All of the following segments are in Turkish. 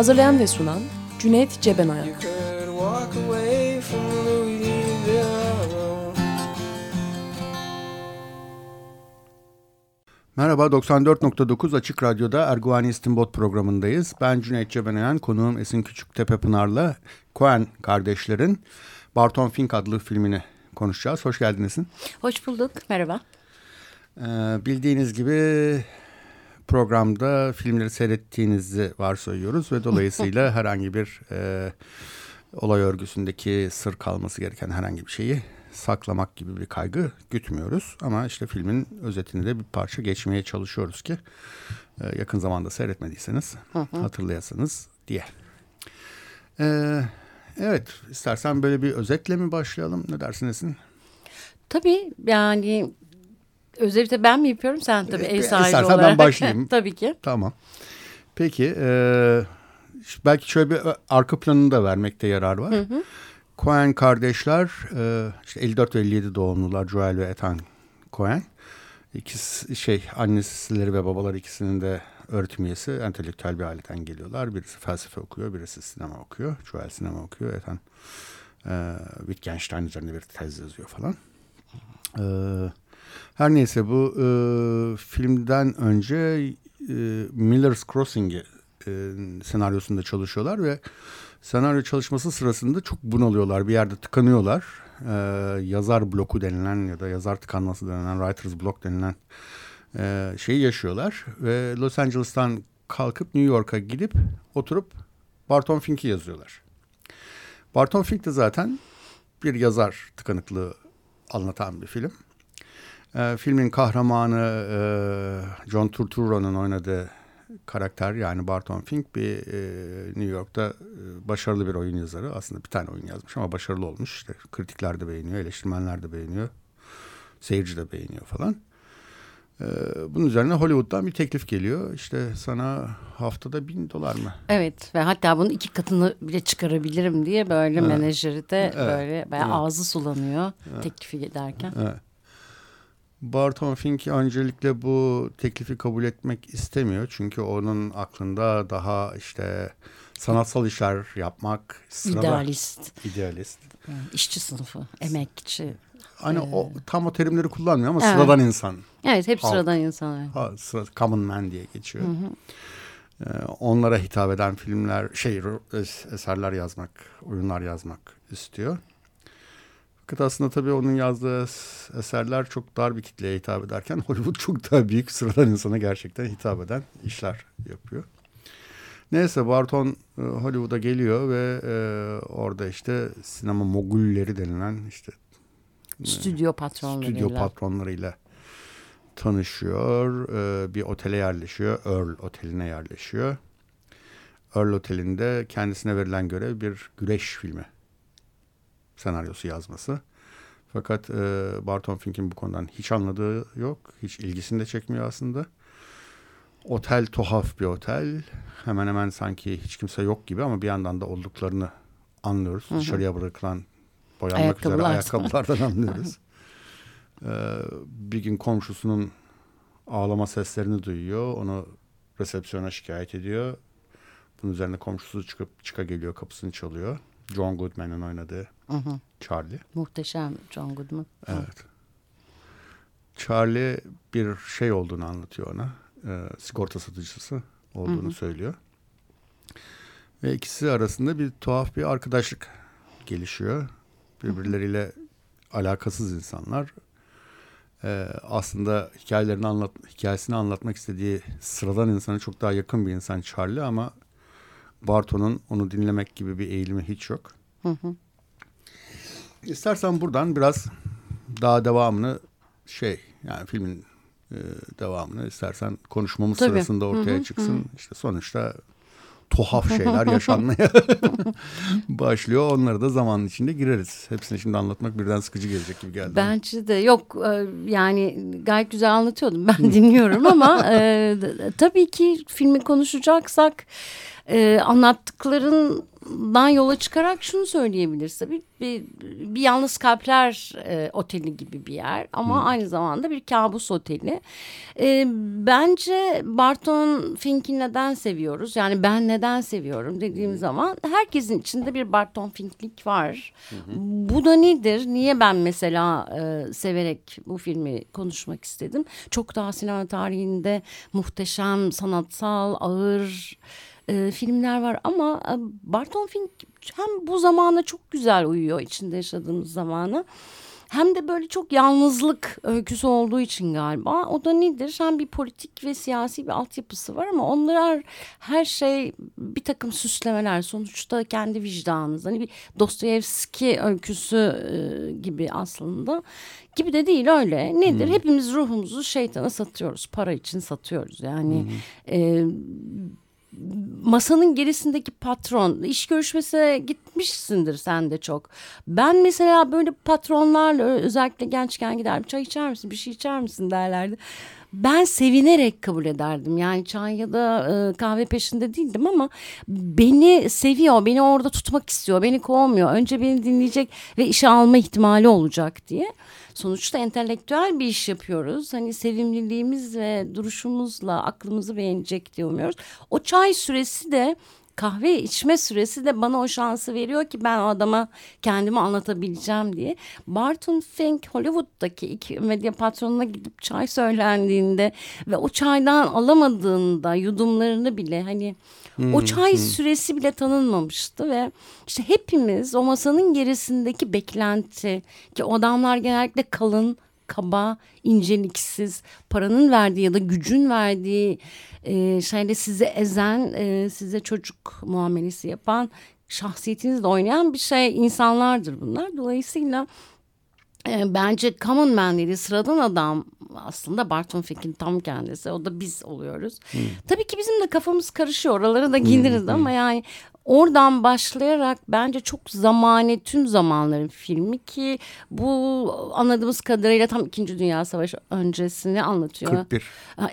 Hazırlayan ve sunan Cüneyt Cebenayak. Merhaba, 94.9 Açık Radyo'da Erguvani İstinbot programındayız. Ben Cüneyt Cebenayan, konuğum Esin Küçüktepe Pınar'la Coen kardeşlerin Barton Fink adlı filmini konuşacağız. Hoş geldiniz. Hoş bulduk, merhaba. Ee, bildiğiniz gibi programda filmleri seyrettiğinizi varsayıyoruz ve dolayısıyla herhangi bir e, olay örgüsündeki sır kalması gereken herhangi bir şeyi saklamak gibi bir kaygı gütmüyoruz. Ama işte filmin özetini de bir parça geçmeye çalışıyoruz ki e, yakın zamanda seyretmediyseniz hatırlayasınız diye. E, evet istersen böyle bir özetle mi başlayalım ne dersiniz? Tabii yani Özellikle ben mi yapıyorum sen tabii ev sahibi İstersen olarak. ben başlayayım. tabii ki. Tamam. Peki e, belki şöyle bir arka planını da vermekte yarar var. Hı hı. Cohen kardeşler e, işte 54 ve 57 doğumlular Joel ve Ethan Cohen. İkisi şey annesileri ve babaları ikisinin de öğretim üyesi entelektüel bir aileden geliyorlar. Birisi felsefe okuyor, birisi sinema okuyor. Joel sinema okuyor. Ethan e, Wittgenstein üzerine bir tez yazıyor falan. Evet. Her neyse bu e, filmden önce e, Miller's Crossing'i e, senaryosunda çalışıyorlar ve senaryo çalışması sırasında çok bunalıyorlar. Bir yerde tıkanıyorlar. E, yazar bloku denilen ya da yazar tıkanması denilen, writer's block denilen e, şeyi yaşıyorlar. Ve Los Angeles'tan kalkıp New York'a gidip oturup Barton Fink'i yazıyorlar. Barton Fink de zaten bir yazar tıkanıklığı anlatan bir film. E, filmin kahramanı e, John Turturro'nun oynadığı karakter yani Barton Fink bir e, New York'ta e, başarılı bir oyun yazarı. Aslında bir tane oyun yazmış ama başarılı olmuş. İşte kritikler de beğeniyor, eleştirmenler de beğeniyor, seyirci de beğeniyor falan. E, bunun üzerine Hollywood'dan bir teklif geliyor. İşte sana haftada bin dolar mı? Evet ve hatta bunun iki katını bile çıkarabilirim diye böyle evet. menajeri de evet. böyle evet. ağzı sulanıyor evet. teklifi ederken. Evet. Barton Fink öncelikle bu teklifi kabul etmek istemiyor. Çünkü onun aklında daha işte sanatsal işler yapmak. Sırada, idealist. İdealist. İşçi sınıfı, emekçi. Hani ee, o tam o terimleri kullanmıyor ama evet. sıradan insan. Evet, hep Halk. sıradan insan. Ha, sıra, common man diye geçiyor. Hı hı. Ee, onlara hitap eden filmler, şey eserler yazmak, oyunlar yazmak istiyor. Fakat aslında tabii onun yazdığı eserler çok dar bir kitleye hitap ederken Hollywood çok daha büyük sıradan insana gerçekten hitap eden işler yapıyor. Neyse Barton e, Hollywood'a geliyor ve e, orada işte sinema mogulleri denilen işte e, stüdyo patronlarıyla stüdyo patronlarıyla tanışıyor. E, bir otele yerleşiyor. Earl Oteli'ne yerleşiyor. Earl Oteli'nde kendisine verilen görev bir güreş filmi senaryosu yazması. Fakat e, Barton Fink'in bu konudan hiç anladığı yok. Hiç ilgisini de çekmiyor aslında. Otel tuhaf bir otel. Hemen hemen sanki hiç kimse yok gibi ama bir yandan da olduklarını anlıyoruz. Hı hı. Dışarıya bırakılan boyanmak Ayakkabılar. üzere ayakkabılardan anlıyoruz. ee, bir gün komşusunun ağlama seslerini duyuyor. Onu resepsiyona şikayet ediyor. Bunun üzerine komşusu çıkıp çıka geliyor kapısını çalıyor. John Goodman'ın oynadığı hı hı. Charlie. Muhteşem John Goodman. Evet. Charlie bir şey olduğunu anlatıyor ona. E, sigorta satıcısı olduğunu hı hı. söylüyor. Ve ikisi arasında bir tuhaf bir arkadaşlık gelişiyor. Birbirleriyle alakasız insanlar. Ee, aslında hikayelerini anlat, hikayesini anlatmak istediği sıradan insana çok daha yakın bir insan Charlie ama Barton'un onu dinlemek gibi bir eğilimi hiç yok. Hı hı. İstersen buradan biraz daha devamını şey yani filmin e, devamını istersen konuşmamız Tabii. sırasında ortaya hı hı, çıksın. Hı. İşte sonuçta tuhaf şeyler yaşanmaya başlıyor. Onları da zaman içinde gireriz. Hepsini şimdi anlatmak birden sıkıcı gelecek gibi geldi. Bence de yok e, yani gayet güzel anlatıyordum ben dinliyorum ama e, tabii ki filmi konuşacaksak e, anlattıklarından yola çıkarak şunu söyleyebiliriz tabii bir, bir yalnız kalpler e, oteli gibi bir yer ama hmm. aynı zamanda bir kabus oteli. E, bence Barton Fink'i neden seviyoruz? Yani ben neden seviyorum dediğim zaman herkesin içinde bir Barton Fink'lik var. Hmm. Bu da nedir? Niye ben mesela e, severek bu filmi konuşmak istedim? Çok daha sinema tarihinde muhteşem, sanatsal, ağır e, filmler var ama e, Barton Fink hem bu zamana çok güzel uyuyor içinde yaşadığımız zamana. Hem de böyle çok yalnızlık öyküsü olduğu için galiba. O da nedir? Hem bir politik ve siyasi bir altyapısı var ama onlar her şey bir takım süslemeler. Sonuçta kendi vicdanınız. Hani bir Dostoyevski öyküsü e, gibi aslında. Gibi de değil öyle. Nedir? Hmm. Hepimiz ruhumuzu şeytana satıyoruz. Para için satıyoruz. Yani... Hmm. E, masanın gerisindeki patron iş görüşmesine gitmişsindir sen de çok. Ben mesela böyle patronlarla özellikle gençken giderdim çay içer misin bir şey içer misin derlerdi. Ben sevinerek kabul ederdim. Yani çay ya da e, kahve peşinde değildim ama beni seviyor, beni orada tutmak istiyor, beni kovmuyor. Önce beni dinleyecek ve işe alma ihtimali olacak diye sonuçta entelektüel bir iş yapıyoruz. Hani sevimliliğimiz ve duruşumuzla aklımızı beğenecek diye umuyoruz. O çay süresi de kahve içme süresi de bana o şansı veriyor ki ben o adama kendimi anlatabileceğim diye. Barton Fink Hollywood'daki iki medya patronuna gidip çay söylendiğinde ve o çaydan alamadığında yudumlarını bile hani hmm, o çay hmm. süresi bile tanınmamıştı ve işte hepimiz o masanın gerisindeki beklenti ki o adamlar genellikle kalın kaba, inceliksiz, paranın verdiği ya da gücün verdiği e, şeyle sizi ezen, e, size çocuk muamelesi yapan, şahsiyetinizle oynayan bir şey insanlardır bunlar. Dolayısıyla e, bence common man dedi sıradan adam aslında Barton Fink'in tam kendisi o da biz oluyoruz. Hmm. Tabii ki bizim de kafamız karışıyor oralara da gireriz hmm. ama yani Oradan başlayarak bence çok zamane tüm zamanların filmi ki bu anladığımız kadarıyla tam İkinci Dünya Savaşı öncesini anlatıyor. 41.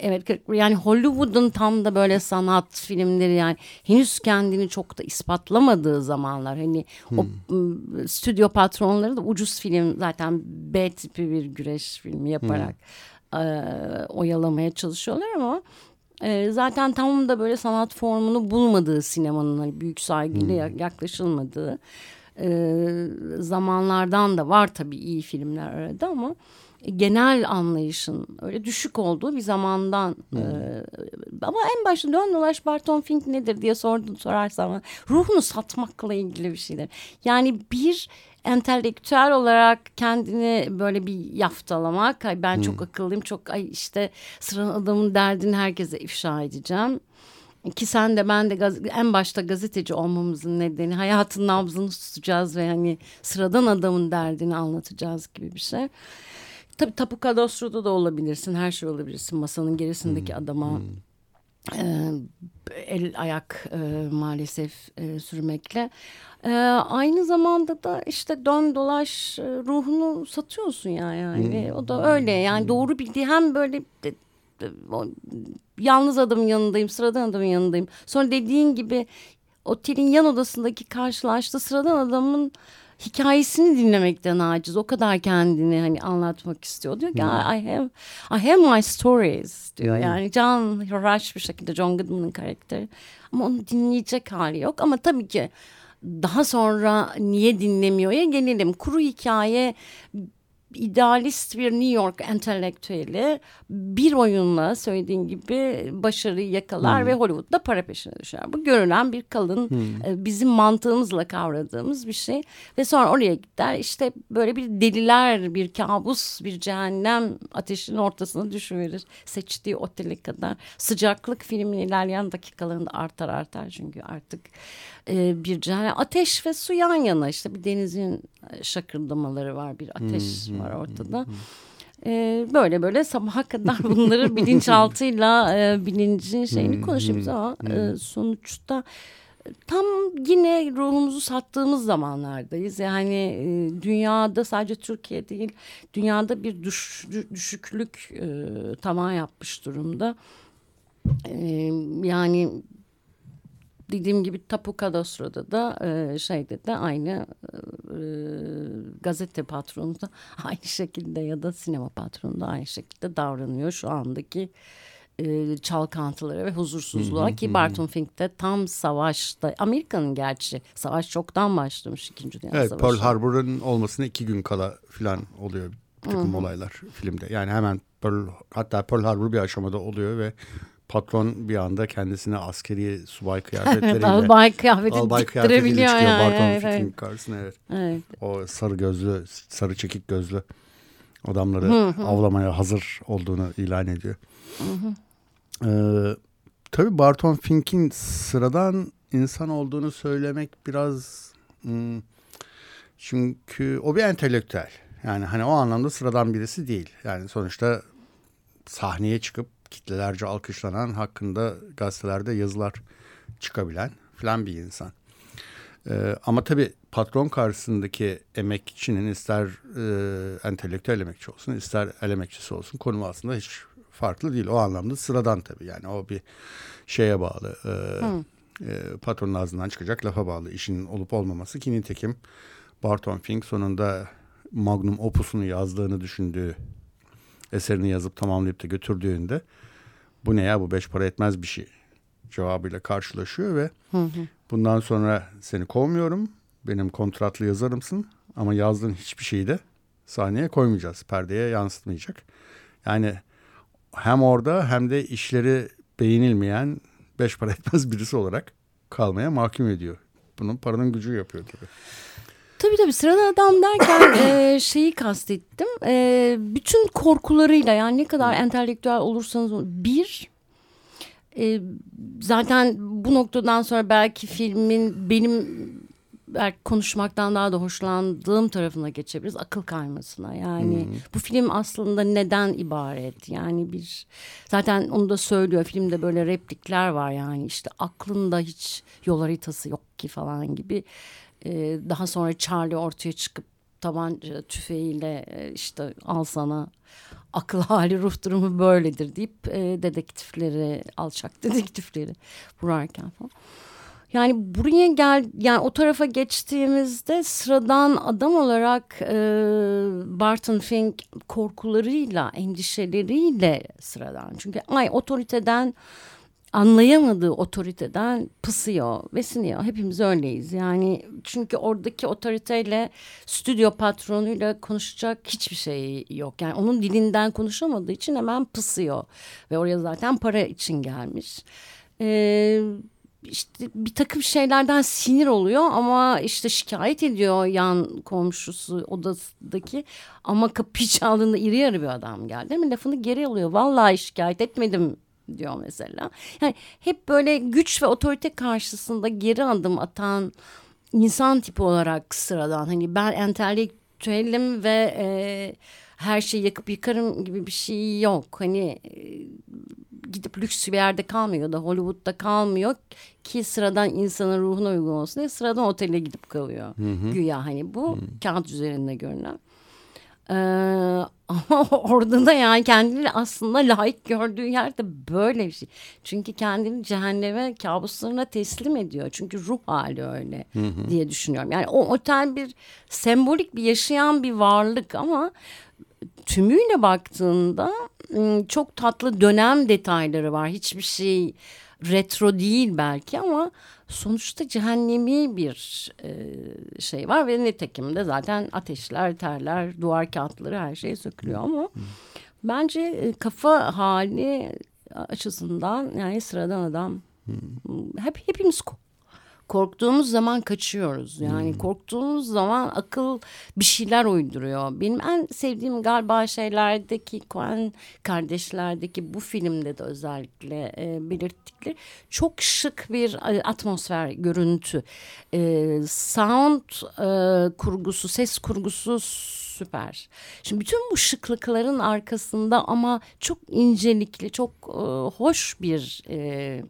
evet 41 yani Hollywood'un tam da böyle sanat filmleri yani henüz kendini çok da ispatlamadığı zamanlar. Hani hmm. o stüdyo patronları da ucuz film zaten B tipi bir güreş filmi yaparak hmm. e, oyalamaya çalışıyorlar ama e, zaten tam da böyle sanat formunu bulmadığı sinemanın hani büyük saygıyla hmm. yaklaşılmadığı e, zamanlardan da var tabii iyi filmler arada ama genel anlayışın öyle düşük olduğu bir zamandan hmm. e, ama en başta dön dolaş Barton Fink nedir diye sordun sorarsam ruhunu satmakla ilgili bir şeyler. Yani bir entelektüel olarak kendini böyle bir yaftalamak. Ay ben hmm. çok akıllıyım, çok ay işte sıranın adamın derdini herkese ifşa edeceğim. Ki sen de ben de en başta gazeteci olmamızın nedeni hayatın nabzını tutacağız ve hani sıradan adamın derdini anlatacağız gibi bir şey. Tabii Tapu Kadastro'da da olabilirsin, her şey olabilirsin. Masanın gerisindeki hmm. adama hmm. El ayak e, maalesef e, sürmekle. E, aynı zamanda da işte dön dolaş e, ruhunu satıyorsun ya yani. Hmm. O da öyle yani hmm. doğru bildiği hem böyle de, de, o, yalnız adamın yanındayım, sıradan adamın yanındayım. Sonra dediğin gibi otelin yan odasındaki karşılaştığı sıradan adamın hikayesini dinlemekten aciz. O kadar kendini hani anlatmak istiyor. Diyor ki hmm. I have I have my stories diyor. Hmm. Yani John Rush bir şekilde John Goodman'ın karakteri. Ama onu dinleyecek hali yok. Ama tabii ki daha sonra niye dinlemiyor ya gelelim. Kuru hikaye idealist bir New York entelektüeli bir oyunla söylediğin gibi başarıyı yakalar hmm. ve Hollywood'da para peşine düşer. Bu görülen bir kalın hmm. E, bizim mantığımızla kavradığımız bir şey ve sonra oraya gider işte böyle bir deliler bir kabus bir cehennem ateşinin ortasına düşüverir seçtiği otele kadar sıcaklık filmin ilerleyen dakikalarında artar artar çünkü artık e, bir cehennem ateş ve su yan yana işte bir denizin şakırdamaları var bir ateş hmm, var ortada. Hmm, e, böyle böyle sabaha kadar bunları bilinçaltıyla e, bilincin şeyini konuşuyoruz ama e, sonuçta tam yine ruhumuzu sattığımız zamanlardayız. Yani e, dünyada sadece Türkiye değil, dünyada bir düş, düşüklük e, tavan yapmış durumda. E, yani dediğim gibi Tapu Kadastro'da da e, şeyde de aynı e, gazete patronu da aynı şekilde ya da sinema patronu da aynı şekilde davranıyor şu andaki e, çalkantılara ve huzursuzluğa ki Barton Fink de tam savaşta Amerika'nın gerçi savaş çoktan başlamış ikinci Dünya evet, Savaşı. Pearl Harbor'ın olmasına iki gün kala falan oluyor bir takım olaylar filmde. Yani hemen Pearl, hatta Pearl Harbor bir aşamada oluyor ve patron bir anda kendisine askeri subay kıyafetleriyle albay kıyafeti albay diktirebiliyor çıkıyor yani. Barton evet, Fink'in evet. karşısına evet. evet. O sarı gözlü, sarı çekik gözlü adamları hı hı. avlamaya hazır olduğunu ilan ediyor. Hı hı. Ee, tabii Barton Fink'in sıradan insan olduğunu söylemek biraz... Hmm, çünkü o bir entelektüel. Yani hani o anlamda sıradan birisi değil. Yani sonuçta sahneye çıkıp kitlelerce alkışlanan hakkında gazetelerde yazılar çıkabilen falan bir insan. Ee, ama tabii patron karşısındaki emekçinin ister e, entelektüel emekçi olsun ister el emekçisi olsun konumu aslında hiç farklı değil. O anlamda sıradan tabii yani o bir şeye bağlı. E, e, patronun ağzından çıkacak lafa bağlı işin olup olmaması ki nitekim Barton Fink sonunda Magnum Opus'unu yazdığını düşündüğü eserini yazıp tamamlayıp da götürdüğünde bu ne ya bu beş para etmez bir şey cevabıyla karşılaşıyor ve hı hı. bundan sonra seni kovmuyorum benim kontratlı yazarımsın ama yazdığın hiçbir şeyi de sahneye koymayacağız perdeye yansıtmayacak yani hem orada hem de işleri beğenilmeyen beş para etmez birisi olarak kalmaya mahkum ediyor. Bunun paranın gücü yapıyor tabii. Tabii tabii sıradan adam derken e, şeyi kastettim. E, bütün korkularıyla yani ne kadar entelektüel olursanız bir e, zaten bu noktadan sonra belki filmin benim belki konuşmaktan daha da hoşlandığım tarafına geçebiliriz. Akıl kaymasına yani hmm. bu film aslında neden ibaret? Yani bir zaten onu da söylüyor filmde böyle replikler var yani işte aklında hiç yol haritası yok ki falan gibi. Ee, daha sonra Charlie ortaya çıkıp tabanca tüfeğiyle e, işte al sana akıl hali ruh durumu böyledir deyip e, dedektifleri alçak dedektifleri vurarken falan. Yani buraya gel yani o tarafa geçtiğimizde sıradan adam olarak e, Barton Fink korkularıyla, endişeleriyle sıradan. Çünkü ay otoriteden anlayamadığı otoriteden pısıyor ve siniyor. Hepimiz öyleyiz. Yani çünkü oradaki otoriteyle stüdyo patronuyla konuşacak hiçbir şey yok. Yani onun dilinden konuşamadığı için hemen pısıyor. Ve oraya zaten para için gelmiş. Eee işte bir takım şeylerden sinir oluyor ama işte şikayet ediyor yan komşusu odasındaki ama kapıyı çaldığında iri yarı bir adam geldi mi? Lafını geri alıyor. Vallahi şikayet etmedim diyor mesela. Yani hep böyle güç ve otorite karşısında geri adım atan insan tipi olarak sıradan. Hani ben entelektüelim ve e, her şeyi yakıp yıkarım gibi bir şey yok. Hani e, gidip lüks bir yerde kalmıyor da Hollywood'da kalmıyor ki sıradan insanın ruhuna uygun olsun diye sıradan otele gidip kalıyor. Hı hı. Güya hani bu hı. kağıt üzerinde görünen. Ee, ama orada da yani kendini aslında layık gördüğü yerde böyle bir şey. Çünkü kendini cehenneme kabuslarına teslim ediyor. Çünkü ruh hali öyle hı hı. diye düşünüyorum. Yani o otel bir sembolik bir yaşayan bir varlık ama tümüyle baktığında çok tatlı dönem detayları var. Hiçbir şey retro değil belki ama sonuçta cehennemi bir e, şey var ve nitekim de zaten ateşler, terler, duvar kağıtları her şey sökülüyor ama bence e, kafa hali açısından yani sıradan adam hep hepimiz korktuğumuz zaman kaçıyoruz. Yani hmm. korktuğumuz zaman akıl bir şeyler uyduruyor. Benim en sevdiğim galiba şeylerdeki Coen kardeşlerdeki bu filmde de özellikle e, belirttikleri çok şık bir e, atmosfer, görüntü. E, sound e, kurgusu, ses kurgusu süper. Şimdi bütün bu şıklıkların arkasında ama çok incelikli, çok e, hoş bir e, e,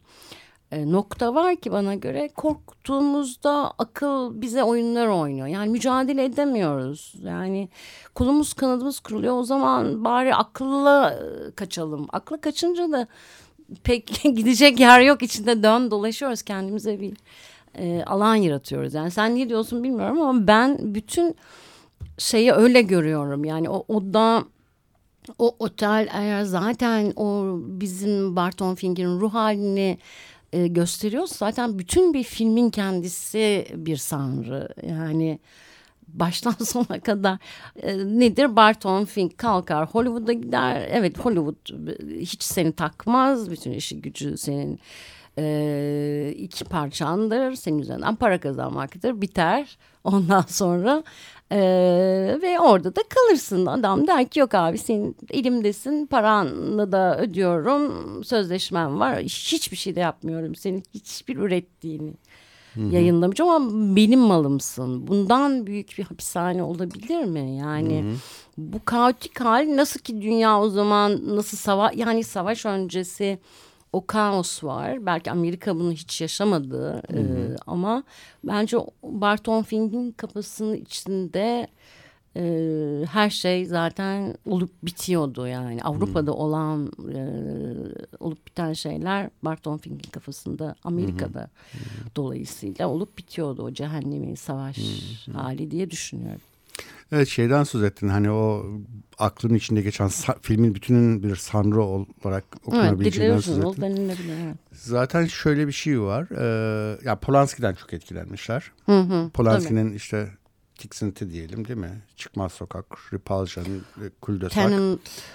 nokta var ki bana göre korktuğumuzda akıl bize oyunlar oynuyor. Yani mücadele edemiyoruz. Yani kulumuz kanadımız kuruluyor. O zaman bari akılla e, kaçalım. Akla kaçınca da pek gidecek yer yok. içinde dön dolaşıyoruz kendimize bir e, alan yaratıyoruz. Yani sen ne diyorsun bilmiyorum ama ben bütün şeyi öyle görüyorum. Yani o oda o otel eğer zaten o bizim Barton Fink'in ruh halini e, gösteriyor. Zaten bütün bir filmin kendisi bir sanrı. Yani baştan sona kadar e, nedir Barton Fink kalkar Hollywood'a gider. Evet Hollywood e, hiç seni takmaz. Bütün işi gücü senin e, iki parçandır. Senin üzerinden para kazanmaktır. Biter. Ondan sonra e, ve orada da kalırsın. Adam der ki yok abi senin elimdesin paranı da ödüyorum. Sözleşmem var. Hiçbir şey de yapmıyorum. Senin hiçbir ürettiğini yayınlamayacağım ama benim malımsın. Bundan büyük bir hapishane olabilir mi? Yani Hı-hı. bu kaotik hal nasıl ki dünya o zaman nasıl savaş yani savaş öncesi o kaos var. Belki Amerika bunu hiç yaşamadı hı hı. E, ama bence Barton Fink'in kafasının içinde e, her şey zaten olup bitiyordu yani. Avrupa'da hı. olan e, olup biten şeyler Barton Fink'in kafasında Amerika'da hı hı. dolayısıyla olup bitiyordu o cehennemi savaş hı hı. hali diye düşünüyorum. Evet şeyden söz ettin hani o aklın içinde geçen filmin bütünün bir sanrı olarak okunabileceğinden evet, söz ettin. Evet. Zaten şöyle bir şey var. E, ya Polanski'den çok etkilenmişler. Hı hı, Polanski'nin işte tiksinti diyelim değil mi? Çıkmaz Sokak, Repulsion, Kuldesak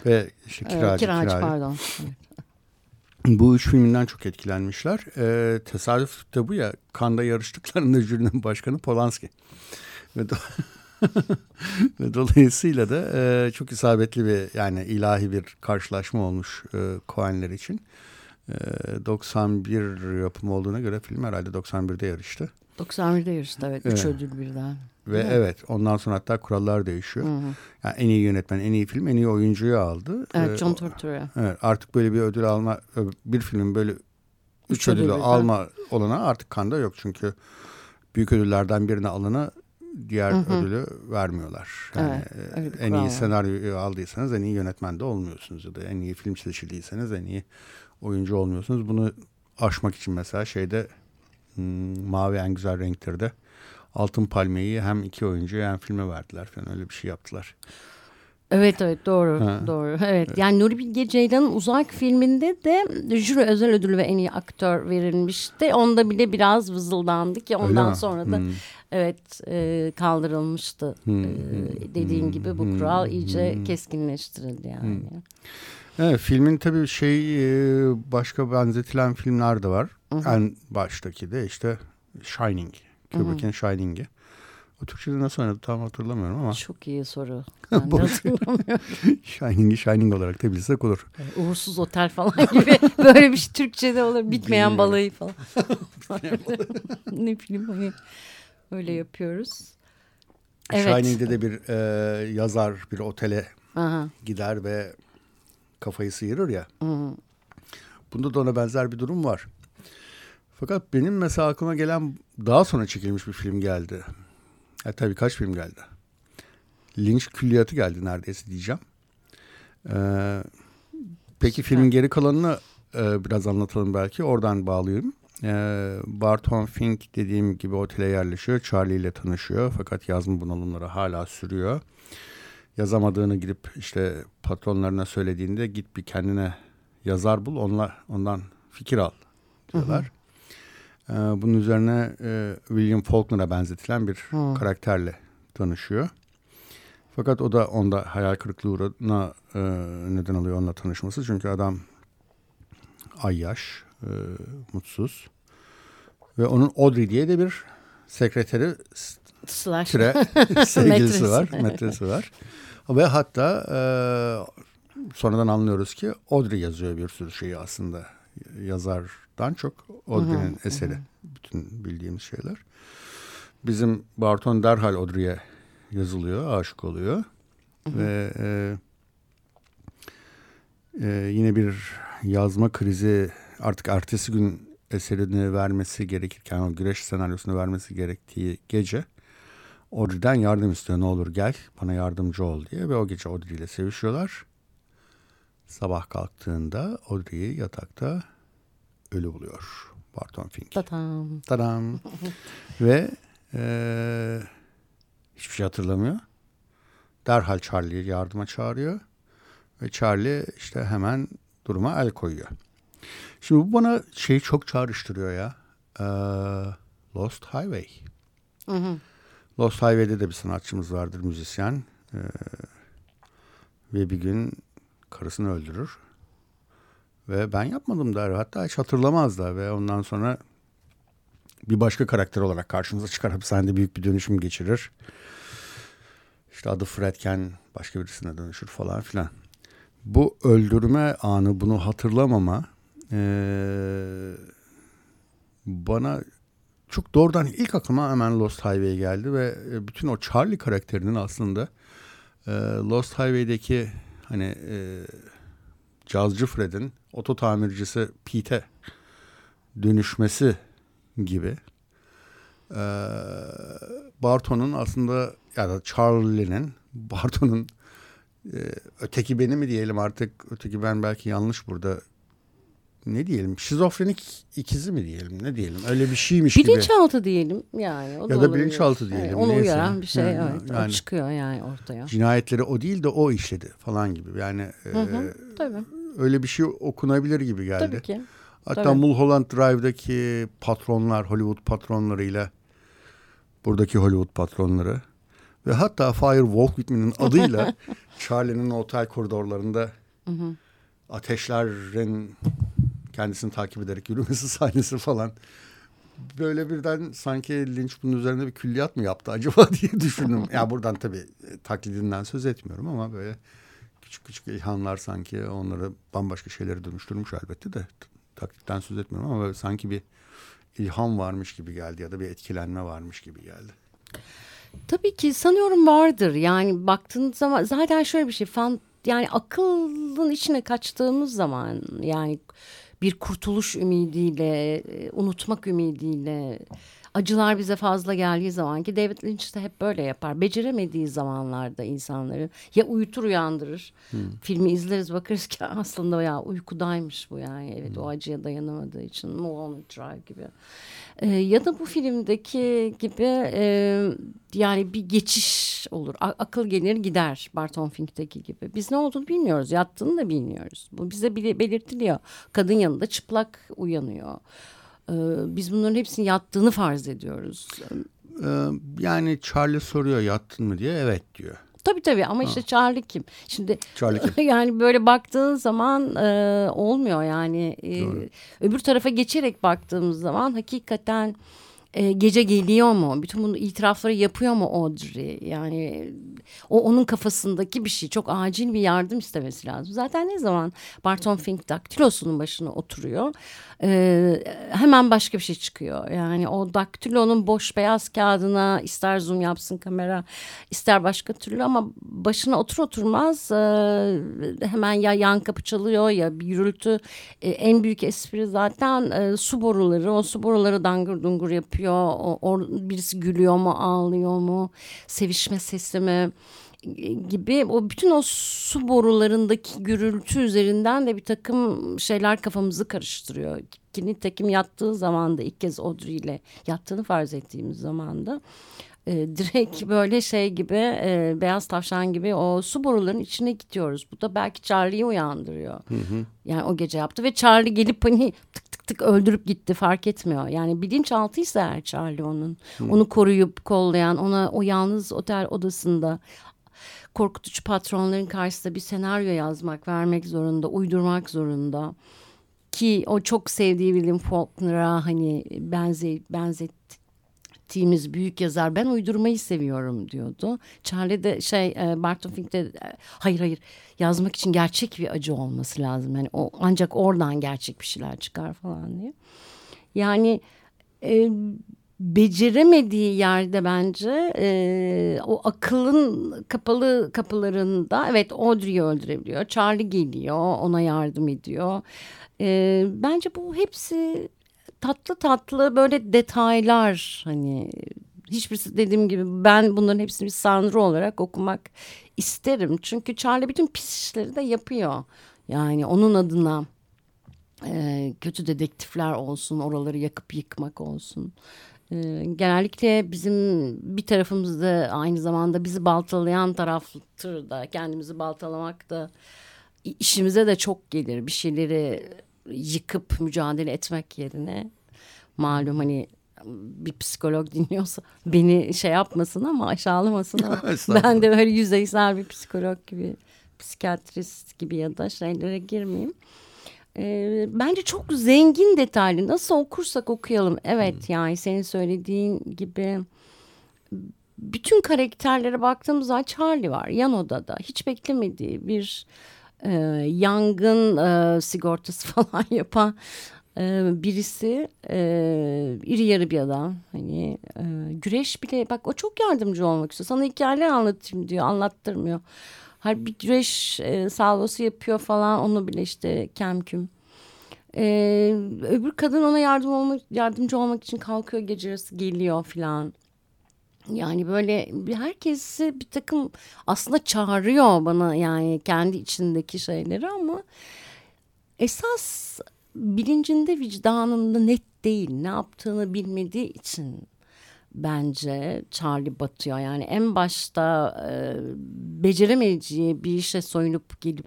ve işte Kiracı, e, Kiracı, Kiracı. pardon. Bu üç filminden çok etkilenmişler. E, tesadüf de bu ya. Kanda yarıştıklarında jürinin başkanı Polanski. Ve Ve dolayısıyla da e, çok isabetli bir yani ilahi bir karşılaşma olmuş e, Coen'ler için. E, 91 yapımı olduğuna göre film herhalde 91'de yarıştı. 91'de yarıştı evet. Üç evet. ödül birden. Ve evet. evet ondan sonra hatta kurallar değişiyor. Hı hı. Yani en iyi yönetmen, en iyi film, en iyi oyuncuyu aldı. Evet ee, John Turturro. Evet artık böyle bir ödül alma, bir filmin böyle üç, üç ödülü ödül alma olana artık kanda yok. Çünkü büyük ödüllerden birini alana diğer hı hı. ödülü vermiyorlar. Yani evet, evet, en iyi senaryoyu aldıysanız en iyi yönetmen de olmuyorsunuz ya da en iyi film seçildiyseniz en iyi oyuncu olmuyorsunuz. Bunu aşmak için mesela şeyde hmm, Mavi En Güzel Renkler'de Altın Palmiye'yi hem iki oyuncuya hem filme verdiler falan öyle bir şey yaptılar. Evet evet doğru ha. doğru. Evet. evet. Yani Nuri Bilge Ceylan'ın Uzak filminde de jüri özel ödülü ve en iyi aktör verilmişti. Onda bile biraz vızıldandı ki ondan sonra da hmm. evet e, kaldırılmıştı. Hmm. E, dediğin hmm. gibi bu hmm. kural iyice hmm. keskinleştirildi yani. Hmm. Evet filmin tabii şey e, başka benzetilen filmler de var. Hı -hı. En baştaki de işte Shining. Kubrick'in Shining'i. O Türkçe'de nasıl oynadı tam hatırlamıyorum ama. Çok iyi soru. Ben de hatırlamıyorum. Shining'i Shining olarak da bilsek olur. Uğursuz Otel falan gibi böyle bir şey Türkçe'de olur. Bitmeyen balayı falan. ne film hani öyle yapıyoruz. Evet. Shining'de de bir e, yazar bir otele Aha. gider ve kafayı sıyırır ya. Hı. Bunda da ona benzer bir durum var. Fakat benim mesela aklıma gelen daha sonra çekilmiş bir film geldi. E, tabii kaç film geldi. Lynch külliyatı geldi neredeyse diyeceğim. Ee, peki filmin geri kalanını e, biraz anlatalım belki. Oradan bağlayayım. Ee, Barton Fink dediğim gibi otele yerleşiyor. Charlie ile tanışıyor. Fakat yazma bunalımları hala sürüyor. Yazamadığını gidip işte patronlarına söylediğinde git bir kendine yazar bul. Onlar, ondan fikir al diyorlar. Hı hı. Ee, bunun üzerine e, William Faulkner'a benzetilen bir hmm. karakterle tanışıyor. Fakat o da onda hayal kırıklığına e, neden oluyor onunla tanışması. Çünkü adam ayyaş, e, mutsuz. Ve onun Audrey diye de bir sekreteri Slash. tire sevgilisi var, metresi var. Ve hatta e, sonradan anlıyoruz ki Audrey yazıyor bir sürü şeyi aslında yazardan çok Audrey'nin eseri. Hı hı. Bütün bildiğimiz şeyler. Bizim Barton derhal Audrey'e yazılıyor, aşık oluyor. Hı hı. Ve e, e, yine bir yazma krizi artık ertesi gün eserini vermesi gerekirken o güreş senaryosunu vermesi gerektiği gece Audrey'den yardım istiyor. Ne olur gel bana yardımcı ol diye ve o gece Audrey ile sevişiyorlar. Sabah kalktığında Audrey'i yatakta ölü buluyor Barton Fink. Tadam. Tadam. ve e, hiçbir şey hatırlamıyor. Derhal Charlie'yi yardıma çağırıyor. Ve Charlie işte hemen duruma el koyuyor. Şimdi bu bana şeyi çok çağrıştırıyor ya. Ee, Lost Highway. Hı hı. Lost Highway'de de bir sanatçımız vardır, müzisyen. Ee, ve bir gün karısını öldürür. Ve ben yapmadım der. Hatta hiç hatırlamaz da. Ve ondan sonra bir başka karakter olarak karşımıza çıkar. Hapishanede büyük bir dönüşüm geçirir. İşte adı Fredken başka birisine dönüşür falan filan. Bu öldürme anı, bunu hatırlamama ee, bana çok doğrudan ilk aklıma hemen Lost Highway geldi ve bütün o Charlie karakterinin aslında e, Lost Highway'deki hani e, cazcı Fred'in oto tamircisi Pete'e dönüşmesi gibi e, Barton'un aslında ya da Charlie'nin Barton'un e, öteki beni mi diyelim artık öteki ben belki yanlış burada ne diyelim şizofrenik ikizi mi diyelim ne diyelim öyle bir şeymiş bilinçaltı gibi. Bilinçaltı diyelim yani. O ya da, da bilinçaltı diyelim. Yani onu neyse. uyaran bir şey yani, evet yani, o çıkıyor yani ortaya. Cinayetleri o değil de o işledi falan gibi yani. Hı hı, e, tabii. Öyle bir şey okunabilir gibi geldi. Tabii ki. Hatta tabii. Mulholland Drive'daki patronlar Hollywood patronlarıyla buradaki Hollywood patronları ve hatta Fire Walk With Me'nin adıyla Charlie'nin otel koridorlarında hı hı. ateşlerin kendisini takip ederek yürümesi sahnesi falan. Böyle birden sanki Lynch bunun üzerinde bir külliyat mı yaptı acaba diye düşündüm. ya buradan tabii e, taklidinden söz etmiyorum ama böyle küçük küçük ilhamlar sanki onları bambaşka şeylere dönüştürmüş elbette de taklitten söz etmiyorum ama böyle sanki bir ilham varmış gibi geldi ya da bir etkilenme varmış gibi geldi. Tabii ki sanıyorum vardır. Yani baktığınız zaman zaten şöyle bir şey fan yani akılın içine kaçtığımız zaman yani bir kurtuluş ümidiyle, e, unutmak ümidiyle acılar bize fazla geldiği zaman ki David Lynch de hep böyle yapar. Beceremediği zamanlarda insanları ya uyutur uyandırır. Hmm. Filmi izleriz bakarız ki aslında ya uykudaymış bu yani. Evet hmm. o acıya dayanamadığı için Mulholland Drive gibi. Ee, ya da bu filmdeki gibi e, yani bir geçiş olur. A- akıl gelir gider Barton Fink'teki gibi. Biz ne olduğunu bilmiyoruz. Yattığını da bilmiyoruz. Bu bize belirtiliyor. Kadın yanında çıplak uyanıyor. Ee, biz bunların hepsini yattığını farz ediyoruz. Ee, yani Charlie soruyor yattın mı diye evet diyor. Tabii tabii ama ha. işte Charlie kim? Şimdi Charlie kim? yani böyle baktığın zaman e, olmuyor yani. E, öbür tarafa geçerek baktığımız zaman hakikaten e, gece geliyor mu? Bütün bunu itirafları yapıyor mu Audrey? Yani o onun kafasındaki bir şey. Çok acil bir yardım istemesi lazım. Zaten ne zaman Barton Fink daktilosunun başına oturuyor e, hemen başka bir şey çıkıyor. Yani o daktilonun boş beyaz kağıdına ister zoom yapsın kamera ister başka türlü ama başına otur oturmaz e, hemen ya yan kapı çalıyor ya bir gürültü. E, en büyük espri zaten e, su boruları. O su boruları dangır dungur yapıyor. O, o, birisi gülüyor mu ağlıyor mu sevişme sesi mi? gibi o bütün o su borularındaki gürültü üzerinden de bir takım şeyler kafamızı karıştırıyor. Ki nitekim yattığı zaman da ilk kez Audrey ile yattığını farz ettiğimiz zaman da e, direkt böyle şey gibi e, beyaz tavşan gibi o su borularının içine gidiyoruz. Bu da belki Charlie'yi uyandırıyor. Hı hı. Yani o gece yaptı ve Charlie gelip hani tık tık tık öldürüp gitti fark etmiyor. Yani bilinçaltıysa eğer Charlie onun hı. onu koruyup kollayan ona o yalnız otel odasında korkutucu patronların karşısında bir senaryo yazmak, vermek zorunda, uydurmak zorunda. Ki o çok sevdiği William Faulkner'a hani benze, benzettiğimiz büyük yazar ben uydurmayı seviyorum diyordu. Charlie de şey e, Barton Fink de e, hayır hayır yazmak için gerçek bir acı olması lazım. Yani o ancak oradan gerçek bir şeyler çıkar falan diye. Yani e, beceremediği yerde bence e, o akılın kapalı kapılarında evet Audrey'i öldürebiliyor. Charlie geliyor ona yardım ediyor. E, bence bu hepsi tatlı tatlı böyle detaylar hani hiçbirisi dediğim gibi ben bunların hepsini bir sanrı olarak okumak isterim. Çünkü Charlie bütün pis işleri de yapıyor. Yani onun adına e, kötü dedektifler olsun, oraları yakıp yıkmak olsun. E, genellikle bizim bir tarafımızda aynı zamanda bizi baltalayan taraftır da kendimizi baltalamak da işimize de çok gelir. Bir şeyleri yıkıp mücadele etmek yerine malum hani bir psikolog dinliyorsa beni şey yapmasın ama aşağılamasın ama ben de böyle yüzeysel bir psikolog gibi psikiyatrist gibi ya da şeylere girmeyeyim. E, bence çok zengin detaylı. Nasıl okursak okuyalım. Evet hmm. yani senin söylediğin gibi bütün karakterlere baktığımız zaman Charlie var yan odada. Hiç beklemediği bir e, yangın e, sigortası falan yapan e, birisi e, iri yarı bir adam. Hani e, güreş bile bak o çok yardımcı olmak istiyor. Sana hikayeler anlatayım diyor anlattırmıyor. Bir güreş e, salvosu yapıyor falan onu bile işte kemküm e, öbür kadın ona yardım olmak yardımcı olmak için kalkıyor gece geliyor falan yani böyle herkesi bir takım aslında çağırıyor bana yani kendi içindeki şeyleri ama esas bilincinde vicdanında net değil ne yaptığını bilmediği için bence Charlie batıyor. Yani en başta e, beceremeyeceği bir işe soyunup gelip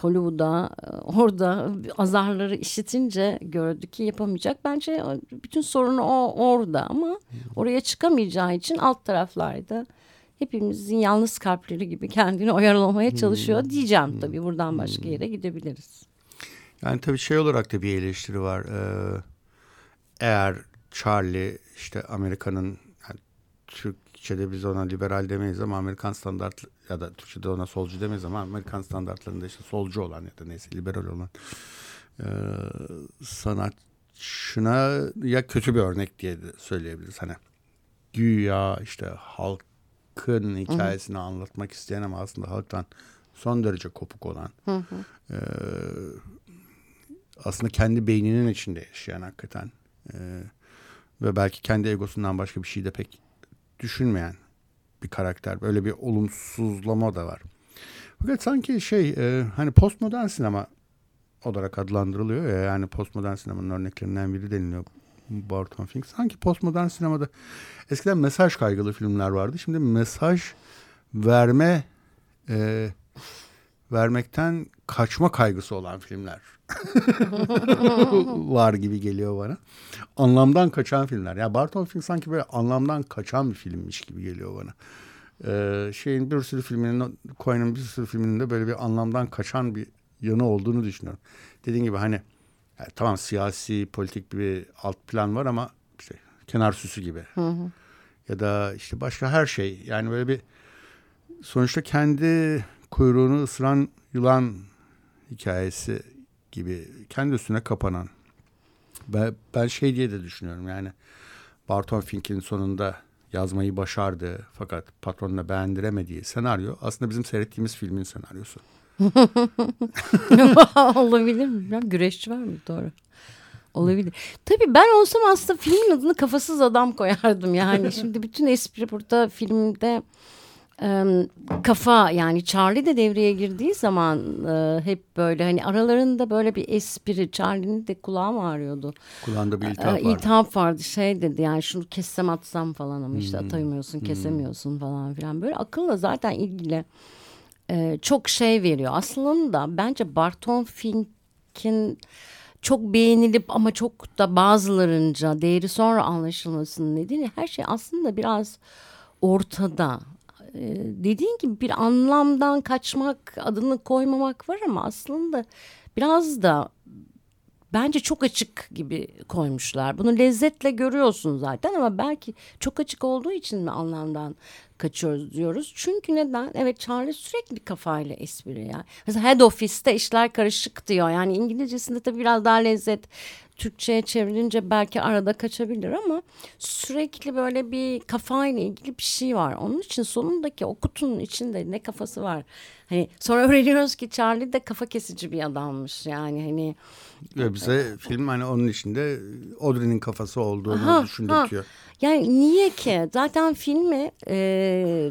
Hollywood'a e, orada azarları işitince gördü ki yapamayacak. Bence bütün sorunu o orada ama oraya çıkamayacağı için alt taraflarda hepimizin yalnız kalpleri gibi kendini oyalamaya çalışıyor hmm. diyeceğim tabii buradan başka yere gidebiliriz. Yani tabii şey olarak da bir eleştiri var. Ee, eğer Charlie işte Amerika'nın yani Türkçe'de biz ona liberal demeyiz ama Amerikan standart ya da Türkçe'de ona solcu demeyiz ama Amerikan standartlarında işte solcu olan ya da neyse liberal olan e, sanatçına ya kötü bir örnek diye de söyleyebiliriz. Hani güya işte halkın hikayesini hı hı. anlatmak isteyen ama aslında halktan son derece kopuk olan hı hı. E, aslında kendi beyninin içinde yaşayan hakikaten e, ve belki kendi egosundan başka bir şey de pek düşünmeyen bir karakter. Böyle bir olumsuzlama da var. Fakat sanki şey e, hani postmodern sinema olarak adlandırılıyor ya yani postmodern sinemanın örneklerinden biri deniliyor Barton Fink. Sanki postmodern sinemada eskiden mesaj kaygılı filmler vardı. Şimdi mesaj verme e, vermekten kaçma kaygısı olan filmler var gibi geliyor bana. Anlamdan kaçan filmler. Ya yani Barton film sanki böyle anlamdan kaçan bir filmmiş gibi geliyor bana. Ee, şeyin bir sürü filminin, Cohen'in bir sürü filminin de böyle bir anlamdan kaçan bir yanı olduğunu düşünüyorum. Dediğim gibi hani yani tamam siyasi, politik bir alt plan var ama işte kenar süsü gibi. Hı hı. Ya da işte başka her şey. Yani böyle bir sonuçta kendi kuyruğunu ısıran yılan hikayesi gibi kendi üstüne kapanan. Ben, ben şey diye de düşünüyorum yani Barton Fink'in sonunda yazmayı başardı fakat patronuna beğendiremediği senaryo aslında bizim seyrettiğimiz filmin senaryosu. Olabilir mi? Ya, güreşçi var mı? Doğru. Olabilir. Tabii ben olsam aslında filmin adını kafasız adam koyardım yani. Şimdi bütün espri burada filmde kafa yani Charlie de devreye girdiği zaman e, hep böyle hani aralarında böyle bir espri Charlie'nin de kulağı ağrıyordu. Kulağında bir iltihap vardı. İltihap vardı şey dedi yani şunu kessem atsam falan ama işte hmm. atamıyorsun kesemiyorsun hmm. falan filan böyle akılla zaten ilgili e, çok şey veriyor. Aslında bence Barton Fink'in çok beğenilip ama çok da bazılarınca değeri sonra anlaşılmasının nedeni her şey aslında biraz ortada. Ee, dediğin gibi bir anlamdan kaçmak adını koymamak var ama aslında biraz da bence çok açık gibi koymuşlar. Bunu lezzetle görüyorsun zaten ama belki çok açık olduğu için mi anlamdan kaçıyoruz diyoruz. Çünkü neden? Evet Charlie sürekli kafayla espri yani. Mesela head office'te işler karışık diyor. Yani İngilizcesinde tabii biraz daha lezzet Türkçe'ye çevrilince belki arada kaçabilir ama sürekli böyle bir kafayla ilgili bir şey var. Onun için sonundaki o kutunun içinde ne kafası var. Hani sonra öğreniyoruz ki Charlie de kafa kesici bir adammış. Yani hani ve bize film hani onun içinde Audrey'nin kafası olduğunu ha, düşündürtüyor. Ha. Yani niye ki? Zaten filmi e,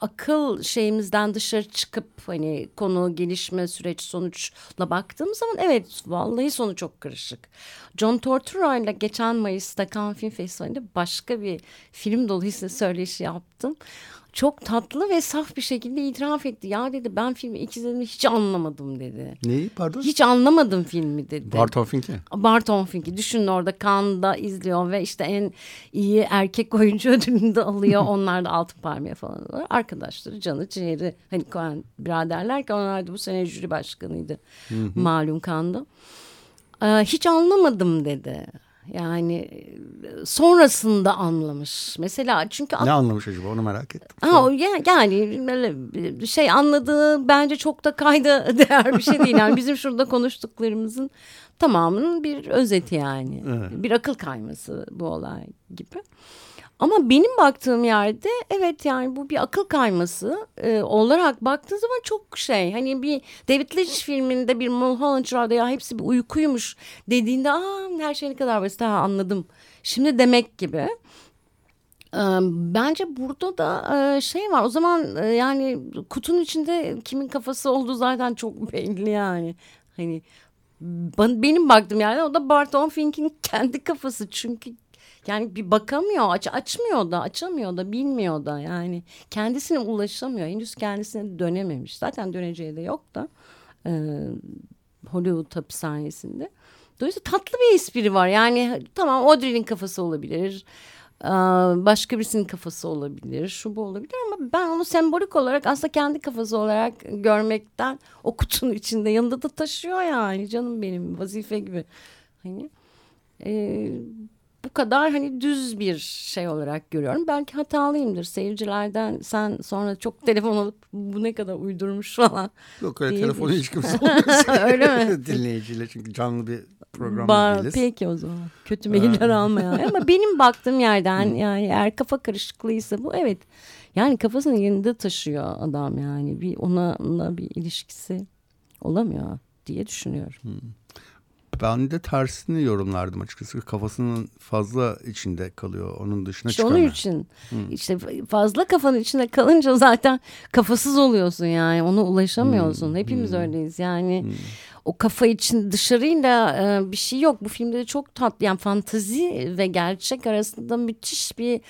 akıl şeyimizden dışarı çıkıp hani konu gelişme süreç sonuçla baktığım zaman evet vallahi sonu çok karışık. John Tortura ile geçen Mayıs'ta Cannes Film Festivali'nde başka bir film dolayısıyla söyleşi yaptım çok tatlı ve saf bir şekilde itiraf etti. Ya dedi ben filmi ilk izlediğimde hiç anlamadım dedi. Neyi pardon? Hiç anlamadım filmi dedi. Barton Fink'i. Barton Fink'i. Düşünün orada Cannes'da izliyor ve işte en iyi erkek oyuncu ödülünü de alıyor. onlar da altın palmiye falan alıyor. Arkadaşları canı ciğeri. Hani Coen biraderler ki onlar da bu sene jüri başkanıydı. Malum Cannes'da. Ee, hiç anlamadım dedi. Yani sonrasında anlamış. Mesela çünkü ne anlamış acaba onu merak ettim. Ha, yani böyle şey anladığı bence çok da kayda değer bir şey değil. Yani bizim şurada konuştuklarımızın tamamının bir özeti yani. Evet. Bir akıl kayması bu olay gibi. Ama benim baktığım yerde evet yani bu bir akıl kayması e, olarak baktığın zaman çok şey. Hani bir David Lynch filminde bir Mulholland Drive'da ya hepsi bir uykuymuş dediğinde aa her şey ne kadar basit ha anladım. Şimdi demek gibi. Bence burada da şey var o zaman yani kutunun içinde kimin kafası olduğu zaten çok belli yani. Hani benim baktığım yani o da Barton Fink'in kendi kafası çünkü yani bir bakamıyor, aç, açmıyor da, açamıyor da, bilmiyor da yani kendisine ulaşamıyor. Henüz kendisine dönememiş. Zaten döneceği de yok da e, Hollywood hapishanesinde. Dolayısıyla tatlı bir espri var. Yani tamam Audrey'nin kafası olabilir. Başka birisinin kafası olabilir. Şu bu olabilir ama ben onu sembolik olarak aslında kendi kafası olarak görmekten o kutunun içinde yanında da taşıyor yani canım benim vazife gibi. Hani e, bu kadar hani düz bir şey olarak görüyorum. Belki hatalıyımdır seyircilerden sen sonra çok telefon alıp bu ne kadar uydurmuş falan. Yok öyle telefonu hiç kimse olmuyor. öyle mi? Dinleyiciyle çünkü canlı bir program Bar, değiliz. Peki o zaman kötü mailler almayan. Ama benim baktığım yerden yani eğer kafa karışıklığıysa bu evet. Yani kafasını yerinde taşıyor adam yani bir ona, ona bir ilişkisi olamıyor diye düşünüyorum. Hmm. Ben de tersini yorumlardım açıkçası. Kafasının fazla içinde kalıyor. Onun dışına işte çıkamıyor. Onun için. Hmm. işte fazla kafanın içinde kalınca zaten kafasız oluyorsun yani. Ona ulaşamıyorsun. Hmm. Hepimiz hmm. öyleyiz yani. Hmm. O kafa için dışarıyla e, bir şey yok. Bu filmde de çok tatlı. Yani fantazi ve gerçek arasında müthiş bir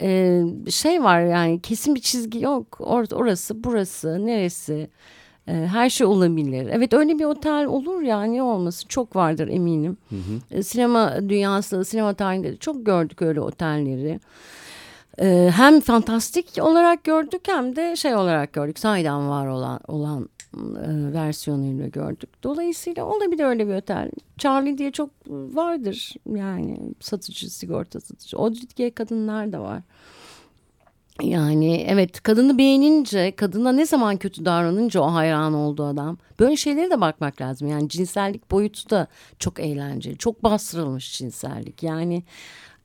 e, şey var yani. Kesin bir çizgi yok. Or orası burası neresi her şey olabilir. Evet öyle bir otel olur yani olması çok vardır eminim. Hı hı. E, sinema dünyası, sinema tarihinde çok gördük öyle otelleri. E, hem fantastik olarak gördük hem de şey olarak gördük. Sahiden var olan olan e, versiyonuyla gördük. Dolayısıyla olabilir öyle bir otel. Charlie diye çok vardır yani satıcı, sigorta satıcı. Audrey diye kadınlar da var. Yani evet kadını beğenince kadına ne zaman kötü davranınca o hayran olduğu adam. Böyle şeylere de bakmak lazım. Yani cinsellik boyutu da çok eğlenceli. Çok bastırılmış cinsellik. Yani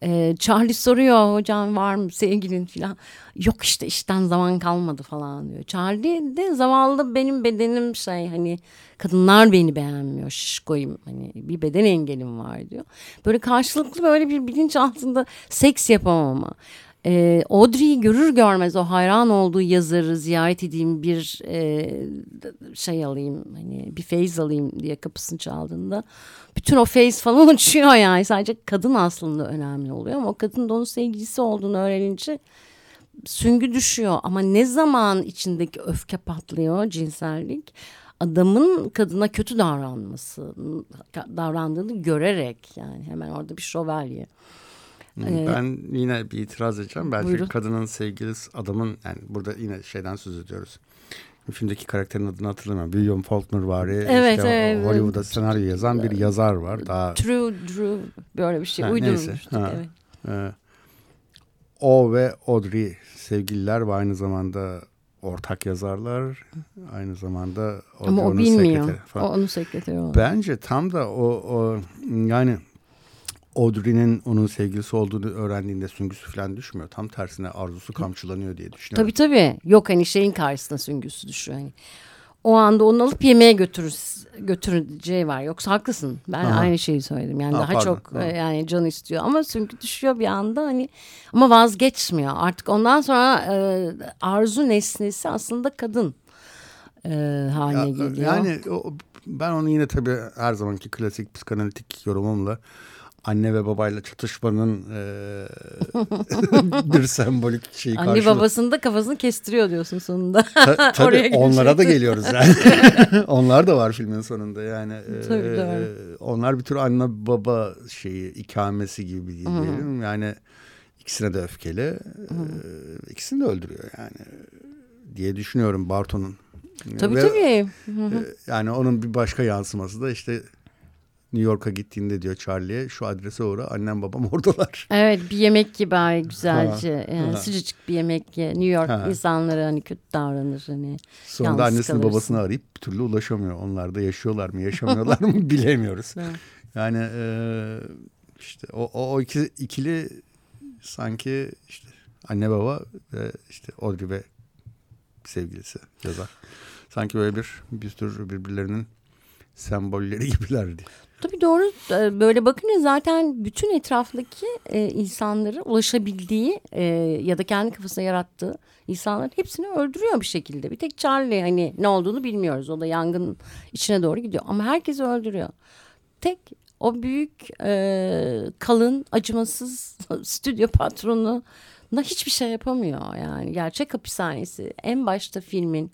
e, Charlie soruyor hocam var mı sevgilin falan. Yok işte işten zaman kalmadı falan diyor. Charlie de zavallı benim bedenim şey hani kadınlar beni beğenmiyor şişkoyum hani bir beden engelim var diyor. Böyle karşılıklı böyle bir bilinç altında seks yapamama e, Audrey'i görür görmez o hayran olduğu yazarı ziyaret edeyim bir e, şey alayım hani bir feyz alayım diye kapısını çaldığında bütün o feyz falan uçuyor yani. Sadece kadın aslında önemli oluyor ama o kadın da onun sevgilisi olduğunu öğrenince süngü düşüyor. Ama ne zaman içindeki öfke patlıyor cinsellik? Adamın kadına kötü davranması davrandığını görerek yani. Hemen orada bir şövalye. Ee, ben yine bir itiraz edeceğim. Belki buyurun. kadının sevgilisi adamın yani burada yine şeyden söz ediyoruz. Filmdeki karakterin adını hatırlamıyorum. William Faulkner var. Evet, işte evet. Hollywood'da senaryo yazan bir yazar var. Daha... True, Drew böyle bir şey ha, uydurmuştuk. Evet. Ee, o ve Audrey sevgililer ve aynı zamanda ortak yazarlar. Aynı zamanda Audrey Ama o onun bilmiyor. sekreteri falan. O onun sekreteri o. Bence tam da o, o yani Audrey'nin onun sevgilisi olduğunu öğrendiğinde süngüsü falan düşmüyor. Tam tersine arzusu kamçılanıyor diye düşünüyorum. Tabii tabii. Yok hani şeyin karşısına süngüsü düşüyor. Yani o anda onu alıp yemeğe götürür götüreceği var. Yoksa haklısın. Ben Aha. aynı şeyi söyledim. Yani ha, daha pardon. çok ha. E, yani can istiyor ama çünkü düşüyor bir anda hani ama vazgeçmiyor. Artık ondan sonra e, arzu nesnesi aslında kadın e, haline ya, geliyor. Yani o, ben onu yine tabii her zamanki klasik psikanalitik yorumumla anne ve babayla çatışmanın e, bir sembolik şeyi Anne karşılığı. babasını da kafasını kestiriyor diyorsun sonunda. Ta, tabii onlara da geliyoruz yani. onlar da var filmin sonunda yani. Tabii e, doğru. Onlar bir tür anne baba şeyi ikamesi gibi diyelim. Yani ikisine de öfkeli. E, ikisini de öldürüyor yani diye düşünüyorum Barton'un. Tabii Ve, tabii. E, yani onun bir başka yansıması da işte New York'a gittiğinde diyor Charlie'ye şu adrese uğra annem babam oradalar. Evet bir yemek gibi ay güzelce yani ha. sıcacık bir yemek ye. New York ha. insanları hani kötü davranır hani. Sonra da annesini kalırsın. babasını arayıp bir türlü ulaşamıyor. Onlar da yaşıyorlar mı yaşamıyorlar mı bilemiyoruz. Yani e, işte o, o, o iki, ikili sanki işte anne baba ve işte Audrey ve sevgilisi yazar. Sanki böyle bir bir tür birbirlerinin sembolleri gibilerdi. Tabii doğru. Ee, böyle bakınca zaten bütün etrafındaki e, insanları ulaşabildiği e, ya da kendi kafasında yarattığı insanların hepsini öldürüyor bir şekilde. Bir tek Charlie hani ne olduğunu bilmiyoruz. O da yangın içine doğru gidiyor. Ama herkesi öldürüyor. Tek o büyük e, kalın acımasız stüdyo patronu da hiçbir şey yapamıyor yani gerçek hapishanesi en başta filmin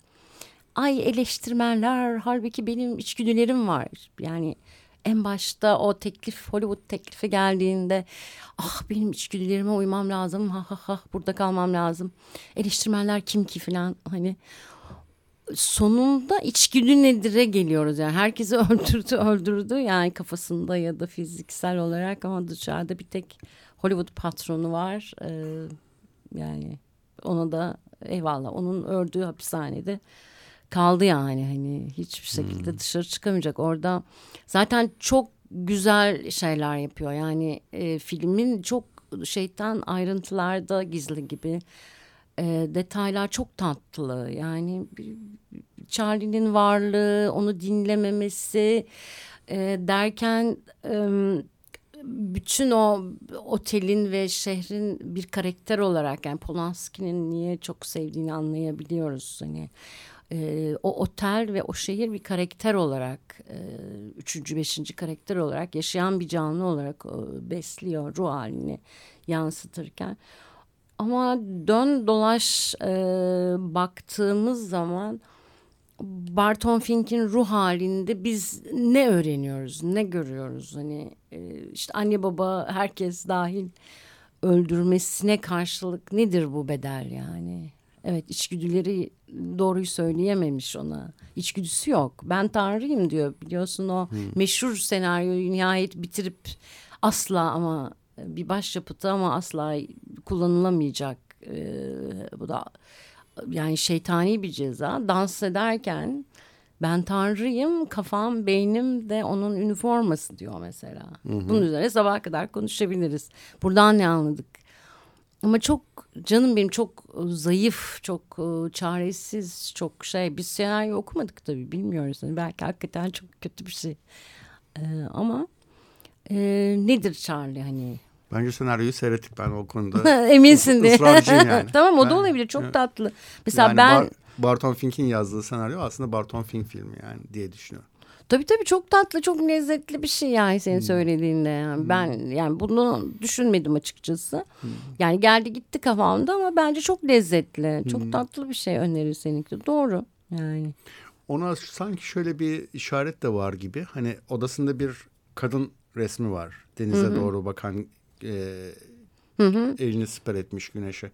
ay eleştirmenler halbuki benim içgüdülerim var yani en başta o teklif Hollywood teklifi geldiğinde ah benim içgüdülerime uymam lazım ha ha ha burada kalmam lazım eleştirmenler kim ki? falan hani sonunda içgüdü nedire geliyoruz yani. Herkesi öldürdü öldürdü yani kafasında ya da fiziksel olarak ama dışarıda bir tek Hollywood patronu var. Ee, yani ona da eyvallah onun ördüğü hapishanede kaldı yani hani hiçbir şekilde hmm. dışarı çıkamayacak. Orada zaten çok güzel şeyler yapıyor. Yani e, filmin çok şeytan ayrıntılarda gizli gibi. E, detaylar çok tatlı. Yani Charlie'nin varlığı onu dinlememesi e, derken e, bütün o otelin ve şehrin bir karakter olarak yani Polanski'nin niye çok sevdiğini anlayabiliyoruz. Hani e, o otel ve o şehir bir karakter olarak e, üçüncü beşinci karakter olarak yaşayan bir canlı olarak e, besliyor ruh halini yansıtırken ama dön dolaş e, baktığımız zaman Barton Fink'in ruh halinde biz ne öğreniyoruz, ne görüyoruz? Hani e, işte anne baba herkes dahil öldürmesine karşılık nedir bu bedel yani? Evet içgüdüleri doğruyu söyleyememiş ona. İçgüdüsü yok. Ben tanrıyım diyor. Biliyorsun o hmm. meşhur senaryoyu nihayet bitirip asla ama bir başyapıtı ama asla kullanılamayacak. Ee, bu da yani şeytani bir ceza. Dans ederken ben tanrıyım kafam beynim de onun üniforması diyor mesela. Hı hı. Bunun üzerine sabaha kadar konuşabiliriz. Buradan ne anladık? Ama çok canım benim çok zayıf, çok e, çaresiz, çok şey. Biz senaryo okumadık tabii bilmiyoruz. Yani belki hakikaten çok kötü bir şey. Ee, ama e, nedir Charlie hani? Bence senaryoyu seyrettik ben o konuda. Eminsin diye. yani. tamam o da olabilir çok tatlı. Mesela yani ben... Bar Barton Fink'in yazdığı senaryo aslında Barton Fink filmi yani diye düşünüyorum. Tabii tabii çok tatlı, çok lezzetli bir şey yani senin hmm. söylediğinde. Yani hmm. Ben yani bunu düşünmedim açıkçası. Hmm. Yani geldi gitti kafamda ama bence çok lezzetli. Hmm. Çok tatlı bir şey önerir seninki. Doğru yani. Ona sanki şöyle bir işaret de var gibi. Hani odasında bir kadın resmi var. Denize Hı-hı. doğru bakan e, Hı-hı. elini siper etmiş güneşe.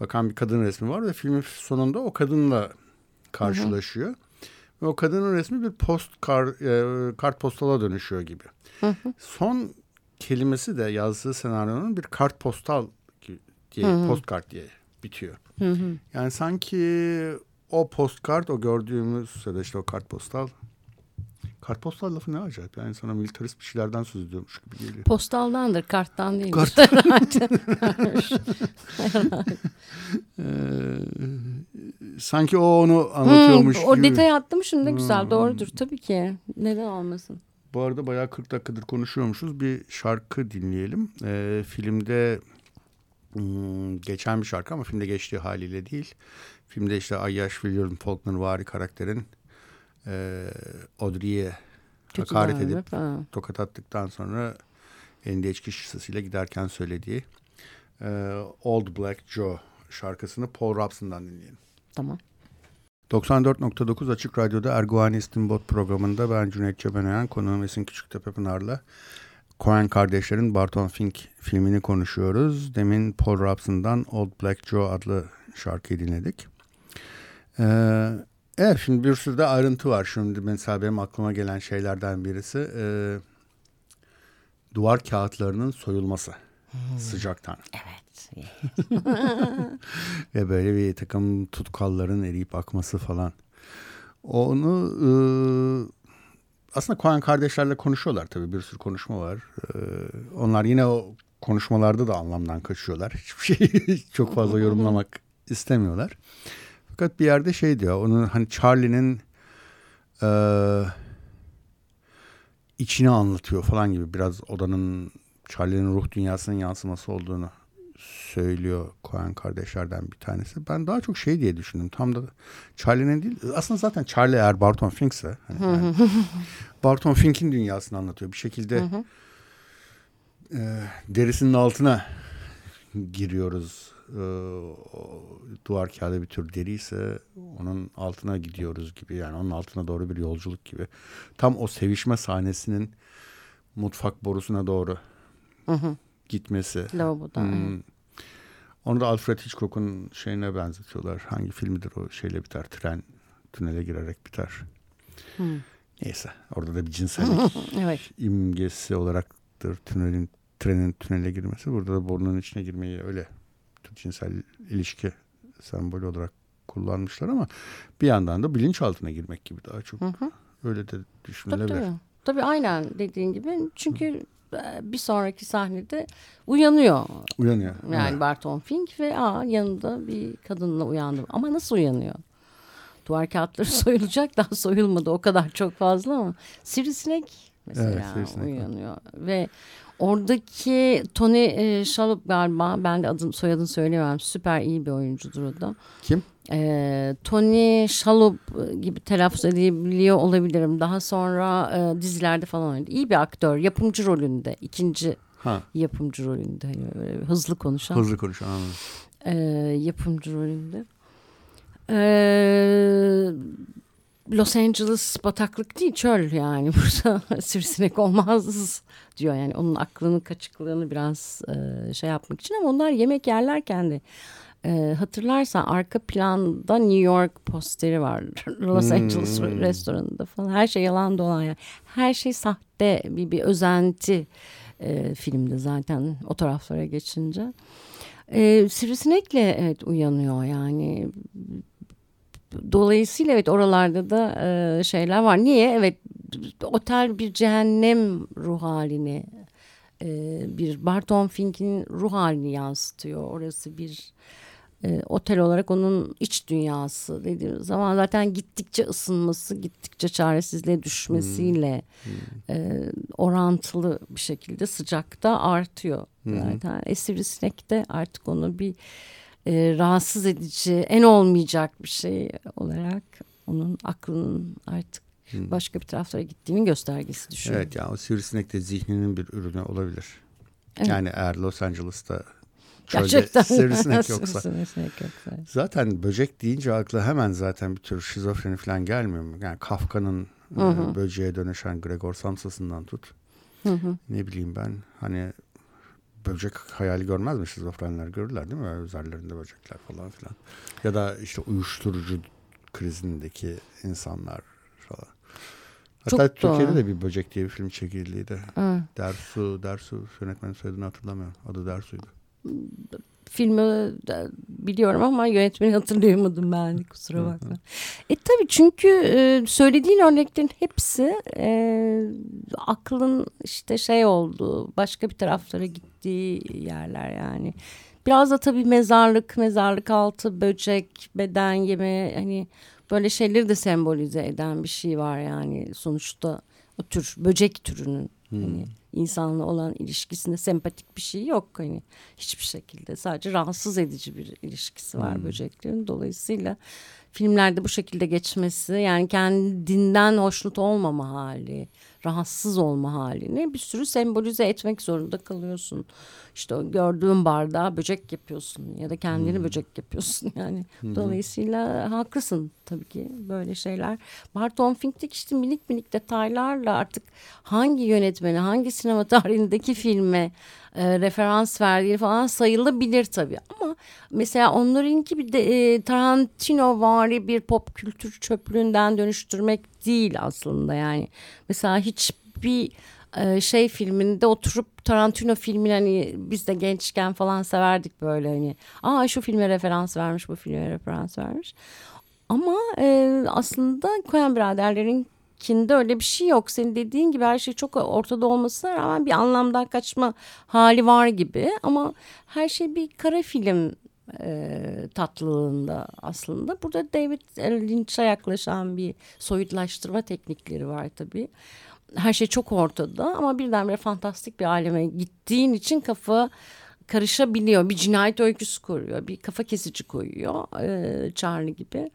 Bakan bir kadın resmi var ve filmin sonunda o kadınla karşılaşıyor. Hı-hı. Ve o kadının resmi bir post kar, e, kart postala dönüşüyor gibi. Hı hı. Son kelimesi de yazdığı senaryonun bir kart postal diye hı hı. postkart diye bitiyor. Hı hı. Yani sanki o postkart o gördüğümüz ya da işte o kartpostal Kartpostal lafı ne acayip yani sana militarist bir şeylerden söz ediyormuş gibi geliyor. Postaldandır karttan değil. Kart. ee, sanki o onu anlatıyormuş hmm, o gibi. O detayı ne güzel hmm. doğrudur tabii ki. Neden olmasın? Bu arada bayağı 40 dakikadır konuşuyormuşuz. Bir şarkı dinleyelim. Ee, filmde hmm, geçen bir şarkı ama filmde geçtiği haliyle değil. Filmde işte Ayyaş William Faulkner vari karakterin e, Audrey'e hakaret edip ha. tokat attıktan sonra elinde içki şişesiyle giderken söylediği e, Old Black Joe şarkısını Paul Robson'dan dinleyelim. Tamam. 94.9 Açık Radyo'da Erguvan İstinbot programında ben Cüneyt Cebenayan, konuğum Esin Küçüktepe Pınar'la Coen kardeşlerin Barton Fink filmini konuşuyoruz. Demin Paul Robson'dan Old Black Joe adlı şarkıyı dinledik. Ee, Evet şimdi bir sürü de ayrıntı var. Şimdi mesela benim aklıma gelen şeylerden birisi e, duvar kağıtlarının soyulması hmm. sıcaktan. Evet. Ve böyle bir takım tutkalların eriyip akması falan. Onu e, aslında Koyan kardeşlerle konuşuyorlar tabii bir sürü konuşma var. E, onlar yine o konuşmalarda da anlamdan kaçıyorlar. Hiçbir şeyi çok fazla yorumlamak istemiyorlar. Fakat bir yerde şey diyor. Onun hani Charlie'nin e, içini anlatıyor falan gibi biraz odanın Charlie'nin ruh dünyasının yansıması olduğunu söylüyor Coen kardeşlerden bir tanesi. Ben daha çok şey diye düşündüm. Tam da Charlie'nin değil. Aslında zaten Charlie eğer Barton Fink'se hani yani Barton Fink'in dünyasını anlatıyor. Bir şekilde e, derisinin altına giriyoruz e, duvar kağıdı bir tür deri ise onun altına gidiyoruz gibi yani onun altına doğru bir yolculuk gibi. Tam o sevişme sahnesinin mutfak borusuna doğru hı hı. gitmesi. Lavaboda. Hmm. Onu da Alfred Hitchcock'un şeyine benzetiyorlar. Hangi filmidir o şeyle biter? Tren tünele girerek biter. Hmm. Neyse orada da bir cinsellik evet. imgesi olaraktır tünelin trenin tünele girmesi. Burada da burnunun içine girmeyi öyle cinsel ilişki sembolü olarak kullanmışlar ama bir yandan da bilinçaltına girmek gibi daha çok. Hı hı. Öyle de düşünülebilir. Tabii, tabii. tabii aynen dediğin gibi. Çünkü hı. bir sonraki sahnede uyanıyor. Uyanıyor. Yani evet. Barton Fink ve aa, yanında bir kadınla uyandım. Ama nasıl uyanıyor? Duvar kağıtları soyulacak daha soyulmadı o kadar çok fazla ama sivrisinek mesela evet, sivrisinek uyanıyor. Var. Ve Oradaki Tony e, Shalhoub galiba ben de adını soyadını söyleyemem. Süper iyi bir oyuncudur o da. Kim? E, Tony Shalhoub gibi telaffuz edebiliyor olabilirim. Daha sonra e, dizilerde falan oynadı. İyi bir aktör. Yapımcı rolünde. ikinci ha. yapımcı rolünde. Yani hızlı konuşan. Hızlı konuşan anladım. E, yapımcı rolünde. Eee Los Angeles bataklık değil çöl yani. Burada sivrisinek olmaz diyor. Yani onun aklının kaçıklığını biraz e, şey yapmak için. Ama onlar yemek yerlerken de e, hatırlarsan arka planda New York posteri var. Los Angeles hmm. restoranında falan. Her şey yalan dolan yani her şey sahte. Bir, bir özenti e, filmde zaten o taraflara geçince. E, sivrisinekle evet uyanıyor yani Dolayısıyla evet oralarda da e, şeyler var. Niye? Evet otel bir cehennem ruh halini e, bir Barton Fink'in ruh halini yansıtıyor. Orası bir e, otel olarak onun iç dünyası dediğimiz zaman zaten gittikçe ısınması, gittikçe çaresizliğe düşmesiyle hmm. Hmm. E, orantılı bir şekilde sıcakta artıyor hmm. zaten. Esirisinek de artık onu bir e, rahatsız edici, en olmayacak bir şey olarak onun aklının artık hmm. başka bir taraflara gittiğinin göstergesi düşünüyorum. Evet yani o sivrisinek de zihninin bir ürünü olabilir. Evet. Yani eğer Los Angeles'ta Gerçekten. sivrisinek yoksa. sivrisinek yoksa. Zaten böcek deyince akla hemen zaten bir tür şizofreni falan gelmiyor mu? Yani Kafka'nın hı hı. böceğe dönüşen Gregor Samsa'sından tut. Hı hı. Ne bileyim ben hani böcek hayali görmez mi şizofrenler görürler değil mi? Üzerlerinde böcekler falan filan. Ya da işte uyuşturucu krizindeki insanlar falan. Hatta Çok Türkiye'de doğru. de bir böcek diye bir film çekildiydi. Hı. Dersu, Dersu yönetmenin söylediğini hatırlamıyorum. Adı Dersu'ydu. Filmi biliyorum ama yönetmeni hatırlayamadım ben kusura bakma. e tabii çünkü e, söylediğin örneklerin hepsi e, aklın işte şey oldu başka bir taraflara gittiği yerler yani. Biraz da tabii mezarlık, mezarlık altı, böcek, beden yeme hani böyle şeyleri de sembolize eden bir şey var yani sonuçta o tür böcek türünün hmm. hani insanla olan ilişkisinde sempatik bir şey yok hani hiçbir şekilde sadece rahatsız edici bir ilişkisi var hmm. böceklerin dolayısıyla filmlerde bu şekilde geçmesi yani kendinden hoşnut olmama hali rahatsız olma halini bir sürü sembolize etmek zorunda kalıyorsun. İşte o gördüğün bardağa böcek yapıyorsun ya da kendini hmm. böcek yapıyorsun yani. Hmm. Dolayısıyla haklısın tabii ki böyle şeyler. Barton Fink'teki işte minik minik detaylarla artık hangi yönetmeni hangi sinema tarihindeki filme e, referans verdiği falan sayılabilir tabii. Ama mesela onlarınki bir de e, Tarantino vari bir pop kültür çöplüğünden dönüştürmek değil aslında yani. Mesela hiçbir e, şey filminde oturup Tarantino filmini hani biz de gençken falan severdik böyle hani. Aa şu filme referans vermiş bu filme referans vermiş. Ama e, aslında Coen biraderlerin Kinde öyle bir şey yok. Senin dediğin gibi her şey çok ortada olmasına rağmen bir anlamdan kaçma hali var gibi. Ama her şey bir kara film e, tatlılığında aslında. Burada David Lynch'a yaklaşan bir soyutlaştırma teknikleri var tabii. Her şey çok ortada ama birdenbire fantastik bir aleme gittiğin için kafa karışabiliyor. Bir cinayet öyküsü koruyor, bir kafa kesici koyuyor e, Charlie gibi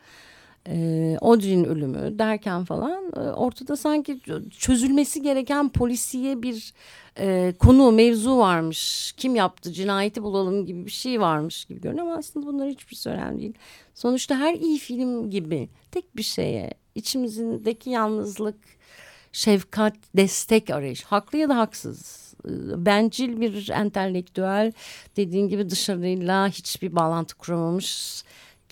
e, Audrey'nin ölümü derken falan e, ortada sanki çözülmesi gereken polisiye bir e, konu mevzu varmış. Kim yaptı cinayeti bulalım gibi bir şey varmış gibi görünüyor ama aslında bunlar hiçbir şey önemli değil. Sonuçta her iyi film gibi tek bir şeye içimizdeki yalnızlık, şefkat, destek arayış haklı ya da haksız e, bencil bir entelektüel dediğin gibi dışarıyla hiçbir bağlantı kuramamış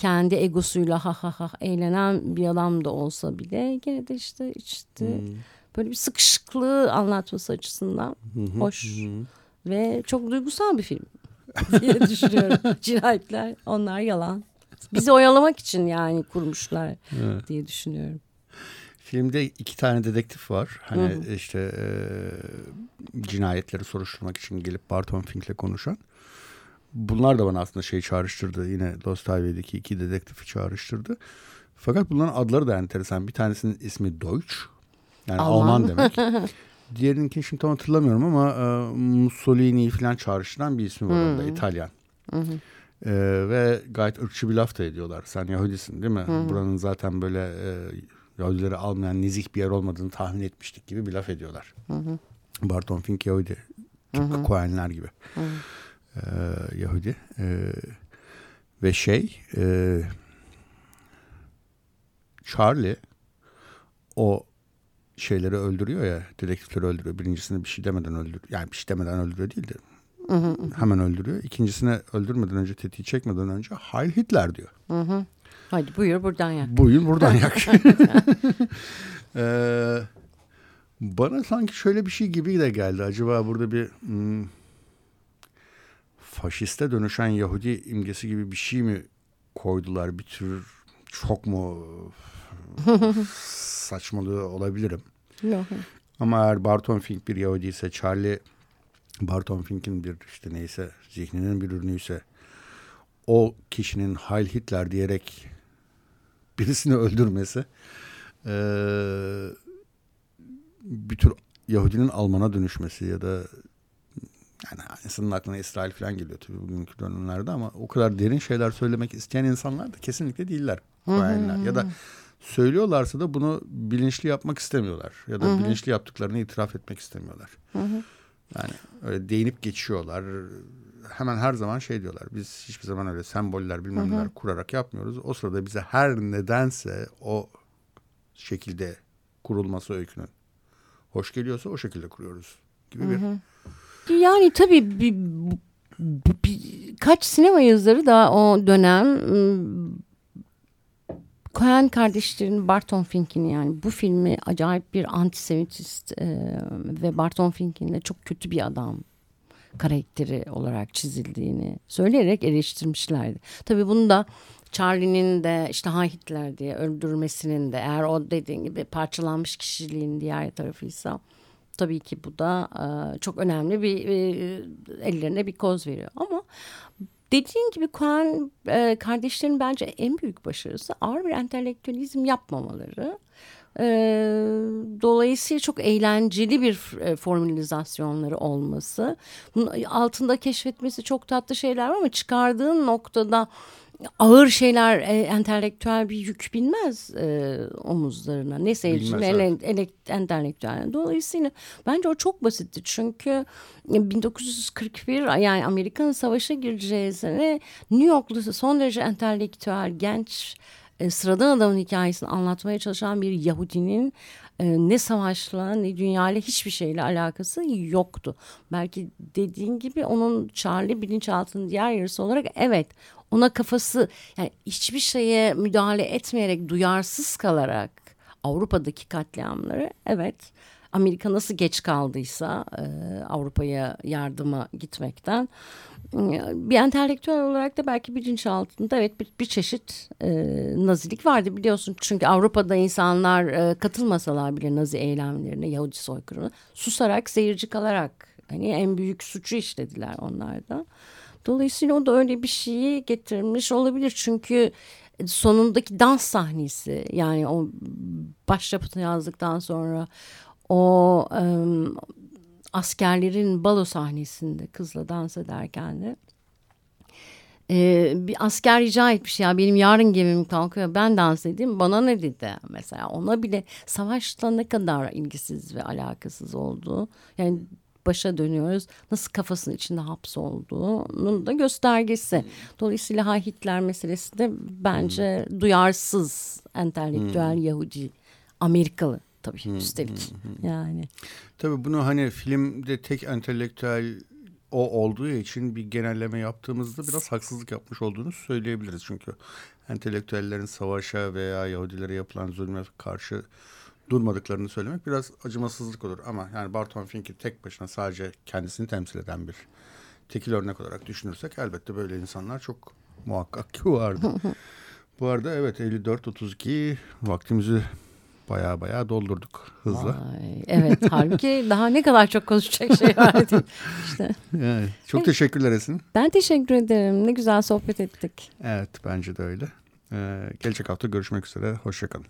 kendi egosuyla ha ha ha eğlenen bir adam da olsa bile gene de işte işte hmm. böyle bir sıkışıklığı anlatması açısından hoş ve çok duygusal bir film diye düşünüyorum. Cinayetler onlar yalan. Bizi oyalamak için yani kurmuşlar evet. diye düşünüyorum. Filmde iki tane dedektif var. Hani hı hı. işte e, cinayetleri soruşturmak için gelip Barton Fink'le konuşan bunlar da bana aslında şey çağrıştırdı. Yine Dostoyevski'deki iki dedektifi çağrıştırdı. Fakat bunların adları da enteresan. Bir tanesinin ismi Deutsch. Yani Alman, Alman demek. Diğerininkini şimdi tam hatırlamıyorum ama e, Mussolini'yi falan çağrıştıran bir ismi var hmm. orada. İtalyan. Hmm. E, ve gayet ırkçı bir laf da ediyorlar. Sen Yahudisin değil mi? Hmm. Buranın zaten böyle e, Yahudileri almayan nezih bir yer olmadığını tahmin etmiştik gibi bir laf ediyorlar. Hmm. Barton Fink Yahudi. Tıpkı. Koenler gibi. Hmm e, Yahudi e, ve şey e, Charlie o şeyleri öldürüyor ya dedektifleri öldürüyor. Birincisini bir şey demeden öldürüyor. Yani bir şey demeden öldürüyor değil de hı hı. hemen öldürüyor. İkincisini öldürmeden önce tetiği çekmeden önce Heil Hitler diyor. Hı hı. Hadi buyur buradan yak. Buyur buradan yak. ee, bana sanki şöyle bir şey gibi de geldi. Acaba burada bir hmm, faşiste dönüşen Yahudi imgesi gibi bir şey mi koydular? Bir tür çok mu saçmalığı olabilirim. Yok. Ama eğer Barton Fink bir Yahudi ise Charlie Barton Fink'in bir işte neyse zihninin bir ürünü ise o kişinin Heil Hitler diyerek birisini öldürmesi e, bir tür Yahudinin Alman'a dönüşmesi ya da yani insanın aklına İsrail falan geliyor tabii bugünkü dönemlerde ama o kadar derin şeyler söylemek isteyen insanlar da kesinlikle değiller. Ya da söylüyorlarsa da bunu bilinçli yapmak istemiyorlar. Ya da Hı-hı. bilinçli yaptıklarını itiraf etmek istemiyorlar. Hı-hı. Yani öyle değinip geçiyorlar. Hemen her zaman şey diyorlar. Biz hiçbir zaman öyle semboller bilmem neler kurarak yapmıyoruz. O sırada bize her nedense o şekilde kurulması öykünün hoş geliyorsa o şekilde kuruyoruz gibi bir Hı-hı. Yani tabii bir, bir, kaç sinema yazarı da o dönem Coen kardeşlerin Barton Fink'in yani bu filmi acayip bir antisemitist e, ve Barton Fink'in de çok kötü bir adam karakteri olarak çizildiğini söyleyerek eleştirmişlerdi. Tabii bunu da Charlie'nin de işte Ha Hitler diye öldürmesinin de eğer o dediğin gibi parçalanmış kişiliğin diğer tarafıysa tabii ki bu da e, çok önemli bir e, ellerine bir koz veriyor. Ama dediğin gibi Coen e, kardeşlerin bence en büyük başarısı ağır bir entelektüelizm yapmamaları. Dolayısıyla çok eğlenceli bir formülizasyonları olması. Bunun altında keşfetmesi çok tatlı şeyler var ama çıkardığın noktada ağır şeyler e, entelektüel bir yük binmez e, omuzlarına. Ne seyirci ne evet. ele, entelektüel. Dolayısıyla bence o çok basitti. Çünkü 1941 yani Amerikan Savaş'a gireceği sene New York'lu son derece entelektüel genç e, sıradan adamın hikayesini anlatmaya çalışan bir Yahudinin e, ne savaşla ne dünyayla hiçbir şeyle alakası yoktu. Belki dediğin gibi onun Charlie bilinçaltının diğer yarısı olarak evet ona kafası yani hiçbir şeye müdahale etmeyerek duyarsız kalarak Avrupa'daki katliamları evet Amerika nasıl geç kaldıysa e, Avrupa'ya yardıma gitmekten bir entelektüel olarak da belki bilinçaltında evet bir, bir çeşit e, nazilik vardı biliyorsun. Çünkü Avrupa'da insanlar e, katılmasalar bile nazi eylemlerine, Yahudi soykırımına susarak, seyirci kalarak hani en büyük suçu işlediler onlar da. Dolayısıyla o da öyle bir şeyi getirmiş olabilir. Çünkü sonundaki dans sahnesi yani o başyapıtı yazdıktan sonra o um, askerlerin balo sahnesinde kızla dans ederken de ee, bir asker rica etmiş ya benim yarın gemim kalkıyor ben dans edeyim bana ne dedi mesela ona bile savaşta ne kadar ilgisiz ve alakasız olduğu yani başa dönüyoruz. Nasıl kafasının içinde hapsolduğunun da göstergesi. Dolayısıyla Ha Hitler meselesi de bence hmm. duyarsız entelektüel hmm. Yahudi Amerikalı tabii hmm. üstelik yani. Tabii bunu hani filmde tek entelektüel o olduğu için bir genelleme yaptığımızda biraz haksızlık yapmış olduğunu söyleyebiliriz. Çünkü entelektüellerin savaşa veya Yahudilere yapılan zulme karşı durmadıklarını söylemek biraz acımasızlık olur. Ama yani Barton Fink'i tek başına sadece kendisini temsil eden bir tekil örnek olarak düşünürsek elbette böyle insanlar çok muhakkak ki vardı. Bu arada evet 54-32 vaktimizi baya baya doldurduk hızla. Vay, evet halbuki daha ne kadar çok konuşacak şey var. işte. Yani, çok teşekkürler Esin. Ben teşekkür ederim. Ne güzel sohbet ettik. Evet bence de öyle. Ee, gelecek hafta görüşmek üzere. Hoşçakalın.